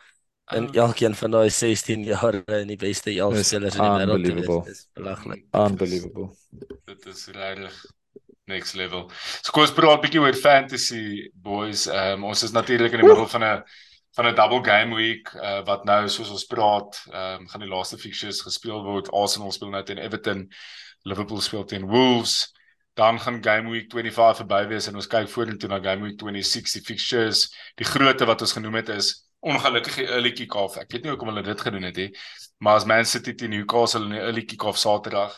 in um, elkeen van daai 16 jaar in die beste 11 spelers in die wêreld te wees. Belaglik. Unbelievable. Dit is regtig next level. So kom ons praat 'n bietjie oor fantasy boys. Ehm um, ons is natuurlik in die middel van 'n van 'n double game week uh, wat nou soos ons praat, ehm um, gaan die laaste fixtures gespeel word. Arsenal speel nou teen Everton. Liverpool speel teen Wolves dan gaan game week 25 verby wees en ons kyk vorentoe na game week 26 die fixtures die grootte wat ons genoem het is ongelukkige early kick-off. Ek weet nie hoekom hulle dit gedoen het nie maar as Man City teen Newcastle in die early kick-off Saterdag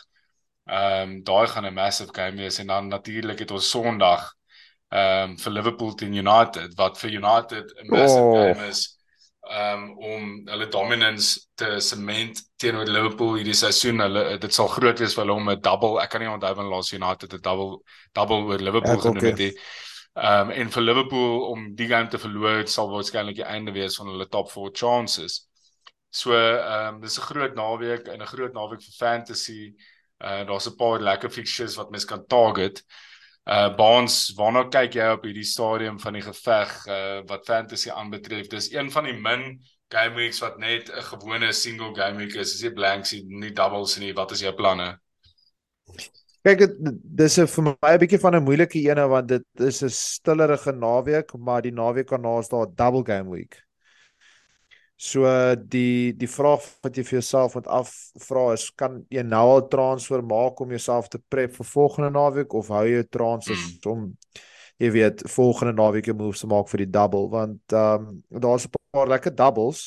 ehm um, daai gaan 'n massive game wees. En dan natuurlik het ons Sondag ehm um, vir Liverpool teen United wat vir United 'n massive oh. game is um, om hulle dominance te cement teenoor Liverpool hierdie seisoen. Hulle dit sal groot wees vir hulle om 'n double. Ek kan nie onthou van laas United 'n double double oor Liverpool ja, genoem het nie. Ehm um, en vir Liverpool om die game te verloor sal waarskynlik die einde wees van hulle top 4 chances. So ehm um, dis 'n groot naweek en 'n groot naweek vir fantasy. Uh daar's 'n paar lekker fixtures wat mens kan target. Uh Baans, waarna kyk jy op hierdie stadium van die geveg uh wat fantasy aanbetref? Dis een van die min game weeks wat net 'n gewone single game week is. Dis nie blanks nie, nie doubles nie. Wat is jou planne? Kyk, dis 'n vir my 'n bietjie van 'n moeilike ene want dit is 'n stillerige naweek, maar die naweek daarna is daar 'n double game week. So die die vraag wat jy vir jouself moet afvra is kan jy nou al transfer maak om jouself te prep vir volgende naweek of hou jy transfers mm. om jy weet volgende naweek jou moves te maak vir die double want ehm um, daar's 'n paar lekker doubles.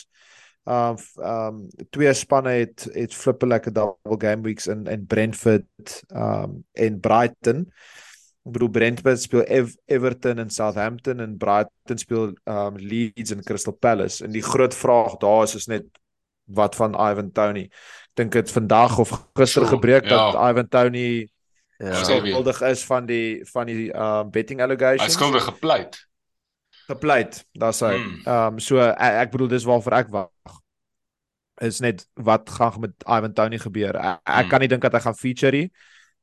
Ehm um, ehm um, twee spanne het het flippe lekker double game weeks in in Brentford ehm um, en Brighton. Ek bedoel Brentford speel Ev Everton en Southampton en Brighton speel um Leeds en Crystal Palace en die groot vraag daar is is net wat van Ivan Toney. Ek dink dit vandag of gister gebreek ja. dat Ivan Toney ja, skuldig is van die van die um betting allegations. Hy skuldig gepleit. Gepleit, daar's hy. Mm. Um so ek, ek bedoel dis waarvoor ek wag. Is net wat gaan met Ivan Toney gebeur. Ek, ek mm. kan nie dink dat hy gaan feature nie.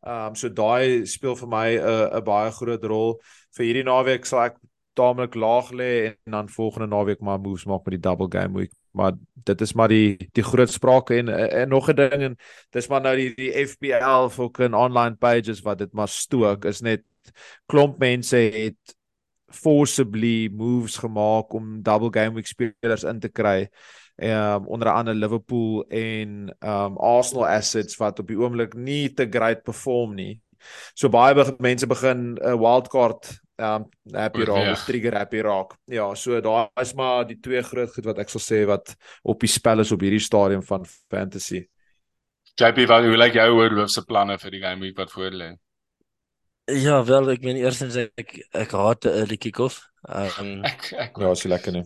Ehm um, so daai speel vir my 'n uh, 'n baie groot rol. Vir hierdie naweek sal ek taamlik laag lê en dan volgende naweek maar moves maak met die double game week. Maar dit is maar die die groot sprake en, en nog 'n ding en dis maar nou die die FPL fucking online pages wat dit maar stook is net klomp mense het forcibly moves gemaak om double game week spelers in te kry um onder andere Liverpool en um Arsenal assets wat op die oomblik nie te great perform nie. So baie be mense begin 'n uh, wildcard um happy raak of trigger happy raak. Ja, so daar is maar die twee groot goed wat ek sal sê wat op die spel is op hierdie stadium van fantasy. JP, wat hoe lyk jou oor se planne vir die game week wat voor lê? Ja, wel, ek meen eerstens ek ek haat 'n early kick-off. Um ek ek ja, is lekker nie.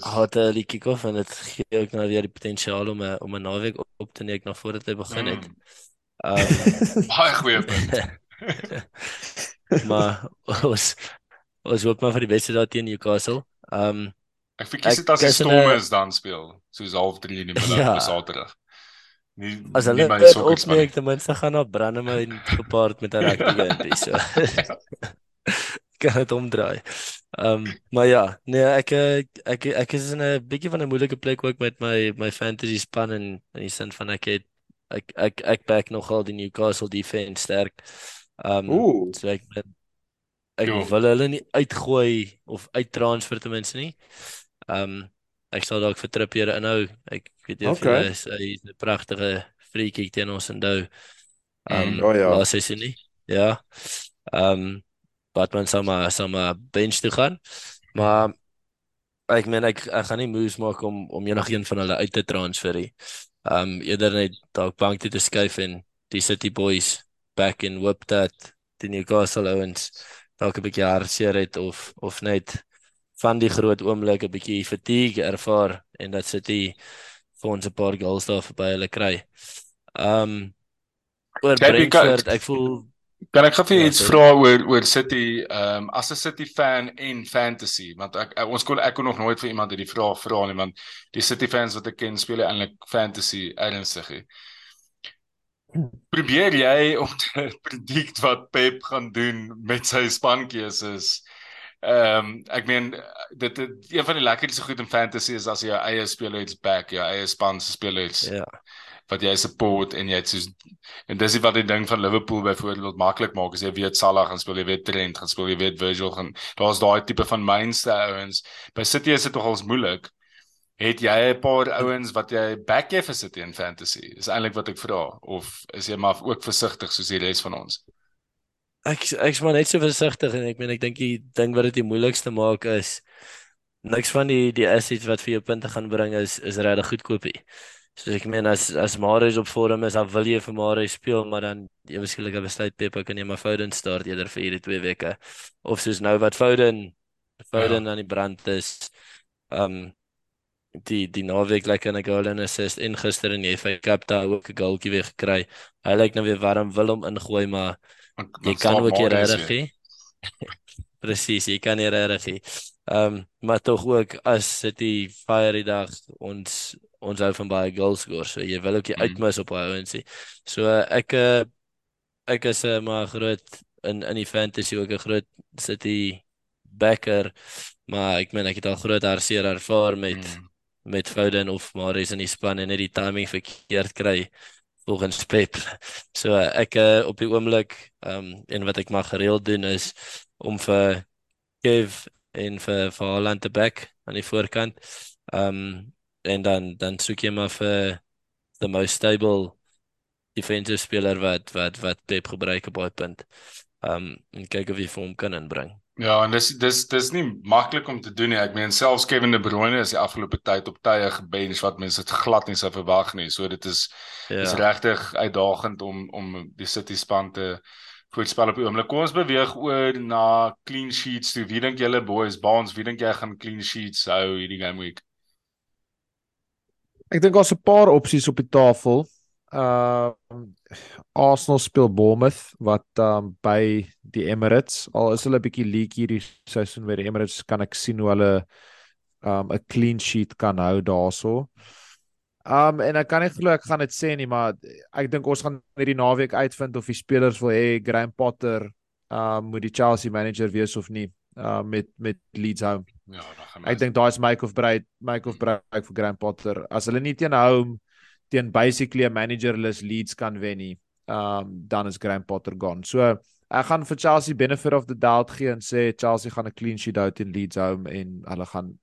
Hat 'n liedjie kof en dit gee ook nou weer die potensiaal om 'n om 'n naweek op te neem nog voordat hy begin het. Mm. Um baie goeie punt. maar ons ons hoop maar vir die beste daar teen Newcastle. Um ek verkies dit as die Stormers dan speel, soos half 3 in die middag ja. op Saterdag. Nie as hulle dit opneem, ten minste gaan na Brandewyn gepaard met 'n rugby game so. kan dit omdraai. Ehm um, maar ja, nee, ek ek ek is in 'n bietjie van 'n moeilike plek ook met my my fantasy span en in die sin van ek het ek ek ek back nogal die Newcastle defense sterk. Ehm um, so ek ben, ek jo. wil hulle nie uitgooi of uittransfer ten minste nie. Ehm um, ek sal dalk vir Trippier inhou. Ek weet jy okay. hy is hy 'n pragtige free kick teen ons en dou. Ehm um, oh, ja. Sê jy nie? Ja. Ehm um, Batman sal maar sal maar bench toe gaan. Maar ek meen ek ek gaan nie moves maak om om enigiemand van hulle uit te transfer nie. Um eerder net dalk bank toe te skuif en die City Boys back in whip that die Newcastle Owens dalk 'n bietjie hartseer het of of net van die groot oomblik 'n bietjie fatigue ervaar en dat City vir ons 'n paar goals daar verby hulle kry. Um oor Brentford, ek voel Kan ek gou vir ja, iets vra oor oor City ehm um, as 'n City fan en fantasy want ek, ek ons kon ek kon nog nooit vir iemand hierdie vraag vra nie want die City fans wat ek ken speel eintlik fantasy ernstig. Probeer jy om te predict wat Pep gaan doen met sy spankeuses? Ehm um, ek meen dit een van die lekkerste goed in fantasy is as jy jou eie spelers back, jou eie span se spelers. Ja wat jy support en jy het soos en dis wat die ding van Liverpool byvoorbeeld maklik maak as jy weet Salah gaan speel, jy weet Trent gaan speel, jy weet Virgil gaan daar's daai tipe van mainste ouens. By City is dit nogals moeilik. Het jy 'n paar ouens wat jy back jy vir City in fantasy? Is eintlik wat ek vra of is jy maar ook versigtig soos die res van ons? Ek ek's maar net so versigtig en ek meen ek dink die ding wat dit die moeilikste maak is niks van die die assets wat vir jou punte gaan bring is is regtig goedkoopie. So ek meen as as Marius op vorm is, dan wil jy vir Marius speel, maar dan jy beskiklik 'n besluit Pep kan jy maar Foden start eerder vir hierdie twee weke. Of soos nou wat Foden Foden ja. aan die brand is. Um die die naweek lekker in 'n goal en assist en gister in die FA Cup daar ook 'n goaltjie weer gekry. Hy lyk nou weer warm wil hom ingooi maar jy kan ook hier reg hê. Presies, jy kan hier reg hê. Ehm um, maar tog ook as dit die fire dag ons ons hou van baie goals score. So jy wil ook nie mm. uitmis op daai ouensie. So ek eh, ek is uh, maar groot in in die fantasy ook 'n groot City backer, maar ek meen ek het al groot hartseer ervaar met mm. met Foden of Mahrez in die span en net die timing verkeerd kry volgens Pep. So ek uh, op die oomblik ehm um, en wat ek maar gereeld doen is om vir Kev en vir vir Haaland te back aan die voorkant. Ehm um, en dan dan soek jy maar vir the most stable defensive speler wat wat wat Pep gebruik op daai punt. Um en kyk of hy vir hom kan inbring. Ja, en dis dis dis nie maklik om te doen nie. Ek meen selfs Kevin De Bruyne is die afgelope tyd op tye gebench wat mense dit glad nie sou verwag nie. So dit is ja. is regtig uitdagend om om die City span te voetspel op die oomblik. Kom ons beweeg oor na clean sheets. Toe. Wie dink julle boys, Baans, wie dink jy gaan clean sheets hou hierdie game week? Ek dink daar's 'n paar opsies op die tafel. Uh Arsenal speel Bournemouth wat um by die Emirates al is hulle 'n bietjie leak hierdie seisoen by die Emirates kan ek sien hoe hulle um 'n clean sheet kan hou daarso. Um en ek kan nie glo ek gaan dit sê nie maar ek dink ons gaan hierdie naweek uitvind of die spelers wil hê Graham Potter um moet die Chelsea manager wees of nie uh met met Leeds home. Ja, Ek dink daai is Mike of Breid, Mike of Breid vir Graham Potter. As hulle nie teen home teen basically 'n managerless Leeds kan wen nie, um dan is Graham Potter gone. So ek gaan vir Chelsea benefit of the doubt gee en sê Chelsea gaan 'n clean sheet hou teen Leeds home en hulle gaan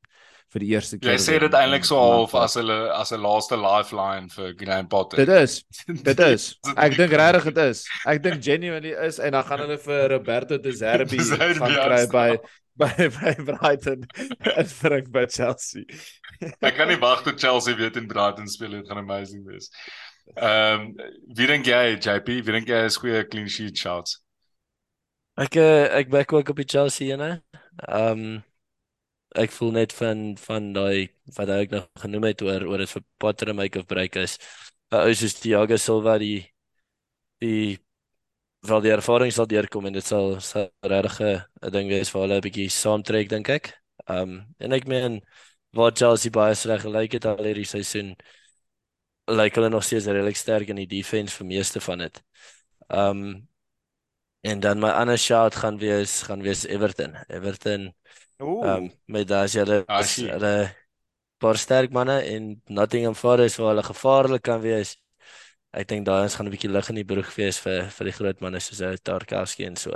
vir die eerste keer. Jy sê dit eintlik so half as hulle as 'n laaste lifeline vir Graham Potter. Dit is. Dit is. Ek dink regtig dit is. Ek dink genuinely is en dan gaan hulle vir Roberto De Zerbi gaan kry by by by Brighton en bring by Chelsea. ek kan nie wag tot Chelsea weer in Brighton speel, dit gaan amazing wees. Ehm, um, wie dink jy JP, wie dink jy is goeie clean sheet shots? Ek uh, ek back ook op die Chelsea, né? Ehm um, ek voel net van van daai wat ek nog genoem het oor oor dit vir Potter en make of break is. Uh, is just Thiago Silva die die wel die ervaring sal deurkom en dit sal sal regtig 'n ding wees vir hulle 'n bietjie saamtrek dink ek. Um en ek meen wat Chelsea baie sleg gelyk het al hierdie seisoen lyk hulle nog steeds redelik sterk in die defense vir meeste van dit. Um en dan my ander shout gaan wees gaan wees Everton. Everton um met daai hulle ah, hulle paar sterk manne en Nottingham Forest waar hulle gevaarlik kan wees ek dink daai ons gaan 'n bietjie lig in die broek wees vir vir die groot manne soos Tarkowski en so.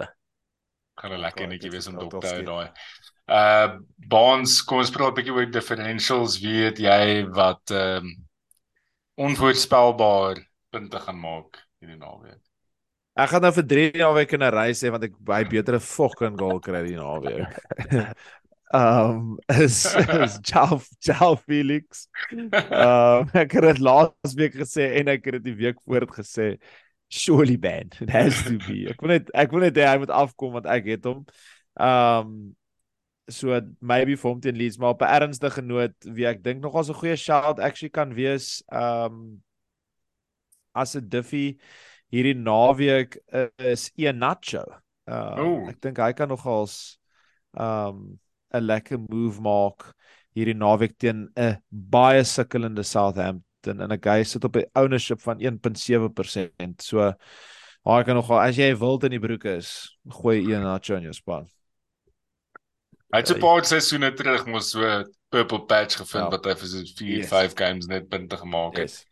Gaan 'n lekker netjie wees om dop te hou daai. Uh bonds, kom ons praat 'n bietjie oor differentials. Wie weet jy wat ehm um, onvoorspelbaar punte gaan maak hierdie naweek? Ek gaan nou vir 3 naweke in 'n reis hê want ek baie beter 'n fucking goal kry die naweek. um is is Ciao Ciao Felix. Um ek het dit laas week gesê en ek het dit die week voor dit gesê. Surely man, it has to be. Ek wil net ek wil net hy moet afkom want ek het hom. Um so maybe vir hom teen Leeds maar op 'n ernstige noot wie ek dink nog as 'n goeie shout actually kan wees um as 'n Duffy hierdie naweek is Ianacho. Uh, oh. ek dink hy kan nogals um 'n lekker move maak hierdie naweek teen 'n baie sukkelende Southampton en 'n guy sit op 'n ownership van 1.7%. So hy kan nog as jy wild in die broek is, gooi een Nacho in jou span. Hy het 'n paar seisoene terug mos so purple patch gevind ja. wat hy vir so 4, yes. 5 games net punte gemaak het.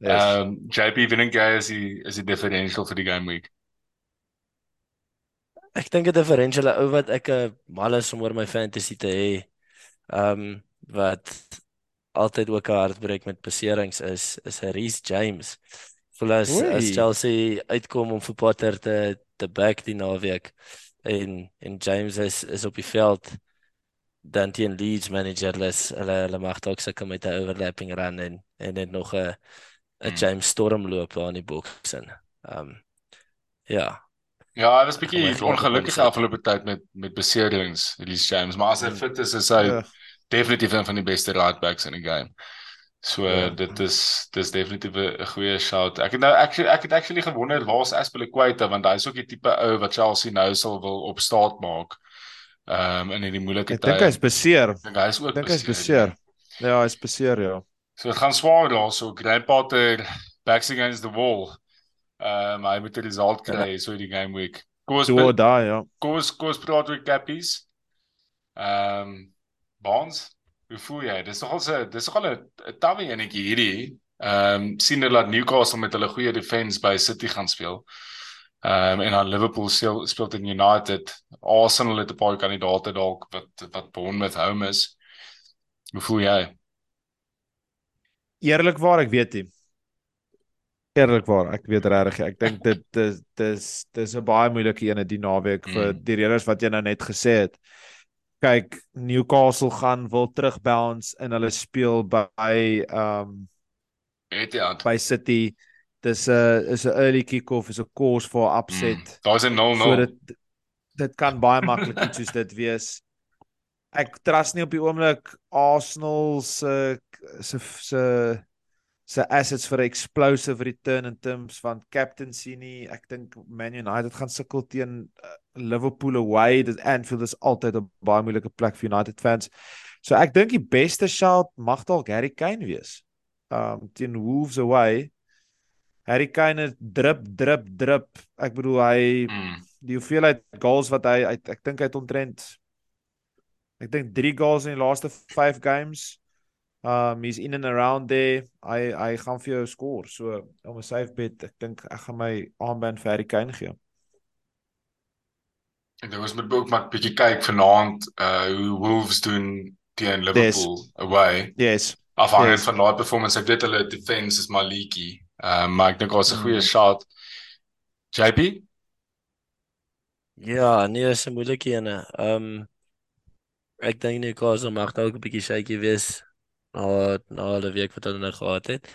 Ehm yes. yes. um, JP Winning guy is die is die differential vir die game week. Ek dink 'n differential ou wat ek 'n mal is om oor my fantasy te hê. Um wat altyd ook 'n hartbreek met beserings is is Reece James. Voel as, as Chelsea uitkom om vir Potter te te back die naweek en en James is is op die veld dan teen Leeds managerless hulle hulle mag dalk sukkel met 'n overlapping run en en net nog 'n 'n hmm. James storm loop aan die boks in. Um ja, Ja, hy was bietjie ongelukkig afgelope tyd met met beserings, Elise James, maar as hy fit is, is hy ja. definitief een van die beste right backs in die game. So Ja. ja. dit is dis definitief 'n goeie shout. Ek het nou actually ek het actually gewonder waar's Aspilicueta want hy's ook die tipe ou wat Chelsea nou sal wil op staat maak. Ehm um, in hierdie moeilike Ek dink hy's beseer. Ek dink hy is ook Ek dink hy's beseer. beseer. Ja, hy's beseer ja. So dit gaan swaar daar so Grandpa ter backs against the wall. Ehm um, hy moet 'n result kry so die game week. Kom ons So daai ja. kom ons kom ons praat oor Cappies. Ehm um, Bonds, hoe voel jy? Dis nogal se dis nogal 'n tawe enetjie hierdie. Ehm um, sien hulle dat Newcastle met hulle goeie defense by City gaan speel. Ehm um, en dan Liverpool speel speel teen United. Arsenal het 'n paar kandidaate dalk wat wat Bournemouth home is. Hoe voel jy? Eerlikwaar, ek weet nie. Eerlikwaar, ek weet regtig, ek dink dit dis dis dis 'n baie moeilike een die naweek mm. vir Mm. die redes wat jy nou net gesê het. Kyk, Newcastle gaan wil terug bounce en hulle speel by um aan? by City. Dis 'n is 'n early kick-off, is 'n course for upset. Mm. Daar's 'n 0-0. So dit dit kan baie maklik iets soos dit wees. Ek trust nie op die oomblik Arsenal se se se se assets vir 'n explosive return in terms van captaincy nie. Ek dink Man United gaan sukkel teen uh, Liverpool away. Dit Anfield is altyd 'n baie moeilike plek vir United fans. So ek dink die beste shout mag dalk Harry Kane wees. Um teen Wolves away. Harry Kane drip drip drip. Ek bedoel hy Mm. die hoeveelheid goals wat hy uit ek dink hy het omtrent ek dink 3 goals in die laaste 5 games. Um he's in and around there. Hy hy gaan vir jou score. So om 'n safe bet, ek dink ek gaan my armband vir Harry Kane gee. En dan was met ook maar 'n bietjie kyk vanaand uh hoe Wolves doen teen Liverpool yes. away. Yes. Afhangend Yes. van daai performance, ek weet hulle defense is maar leaky. Uh, maar ek dink daar's 'n Mm. goeie shot. JP? Ja, nee, is 'n moeilike een. Ehm ek dink Newcastle mag dalk 'n bietjie shaky wees na na die week wat hulle nou gehad het.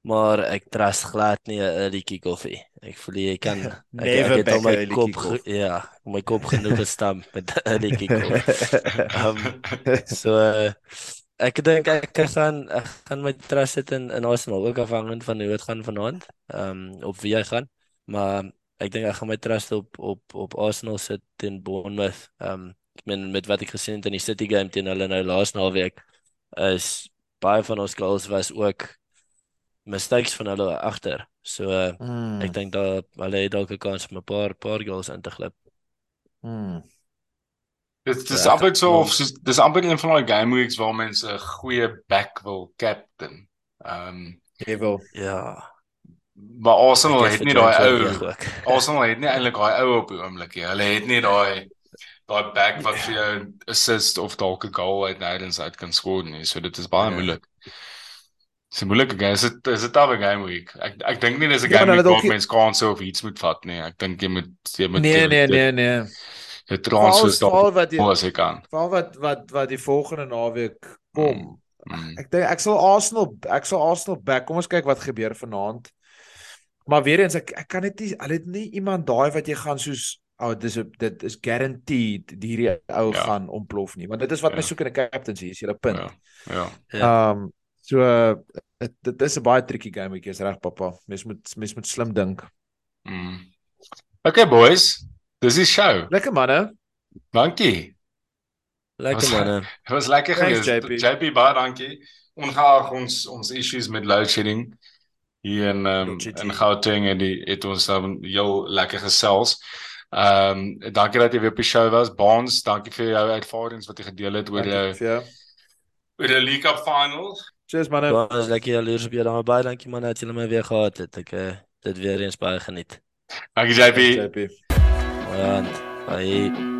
Maar ek trust glad nie 'n kick-off nie. Ek voel jy kan ek, Never ek het al my kop ge- ja, my kop genoeg gestamp met 'n early kick-off. Ehm so uh, ek dink ek gaan ek gaan my trust sit in in Arsenal ook afhangend van hoe dit gaan vanaand. Ehm op wie hy gaan. Maar ek dink ek gaan my trust op op op Arsenal sit teen Bournemouth. Ehm ek meen met wat ek gesien het in die City game teen hulle nou laas naweek is baie van ons goals was ook mistakes van hulle agter. So uh, Mm. ek dink daar hulle het dalk 'n kans om 'n paar paar goals in te glip. Mm. Dit dis Ja, amper so of soos- dis amper een van daai game weeks waar mense 'n goeie back wil captain. Ehm um, Jy wil. Ja. maar Arsenal het nie daai ou. Arsenal het nie eintlik daai ou op die oomblik nie. Hulle het nie daai daai back wat vir jou 'n assist of dalk 'n goal uit nêrens uit kan skoor nie. So dit is baie Ja. moeilik. Dis 'n moeilike game. Dis 'n dis 'n tawe game week. Ek ek dink nie dis 'n Ja, game maar week waar mense kanse of iets moet vat nie. Ek dink jy moet jy moet Nee, nee, nee, nee. transfers Veral daar veral wat jy as jy kan. veral wat wat wat die volgende naweek kom. Mm. Ek dink ek sal Arsenal ek sal Arsenal back. Kom ons kyk wat gebeur vanaand. Maar weer eens ek ek kan dit nie hulle het nie iemand daai wat jy gaan soos oh dis dit is guaranteed die hierdie ou Ja. gaan ontplof nie. Want dit is wat Ja. my soek in 'n captaincy is julle punt. Ja. Ja. Ja. Ehm so uh, dit dit is 'n baie tricky game ek is reg pappa. Mens moet mens moet slim dink. Mm. Okay boys, dis die show. Lekker manne. Dankie. Lekker manne. Dit was lekker geweest. JP. JP baie dankie. Ongeag ons ons issues met load shedding hier in um, in Gauteng en die het ons dan heel lekker gesels. Ehm um, dankie dat jy weer op die show was. Baans, dankie vir jou uitvarings wat jy gedeel het oor jou Dankie vir jou. oor die League Cup final. Cheers manne. Ja, is lekker jaloers op jou dan baie dankie man dat julle my weer gehad het. Ek uh, dit weer eens baie geniet. Dankie JP. JP. Ja, bye.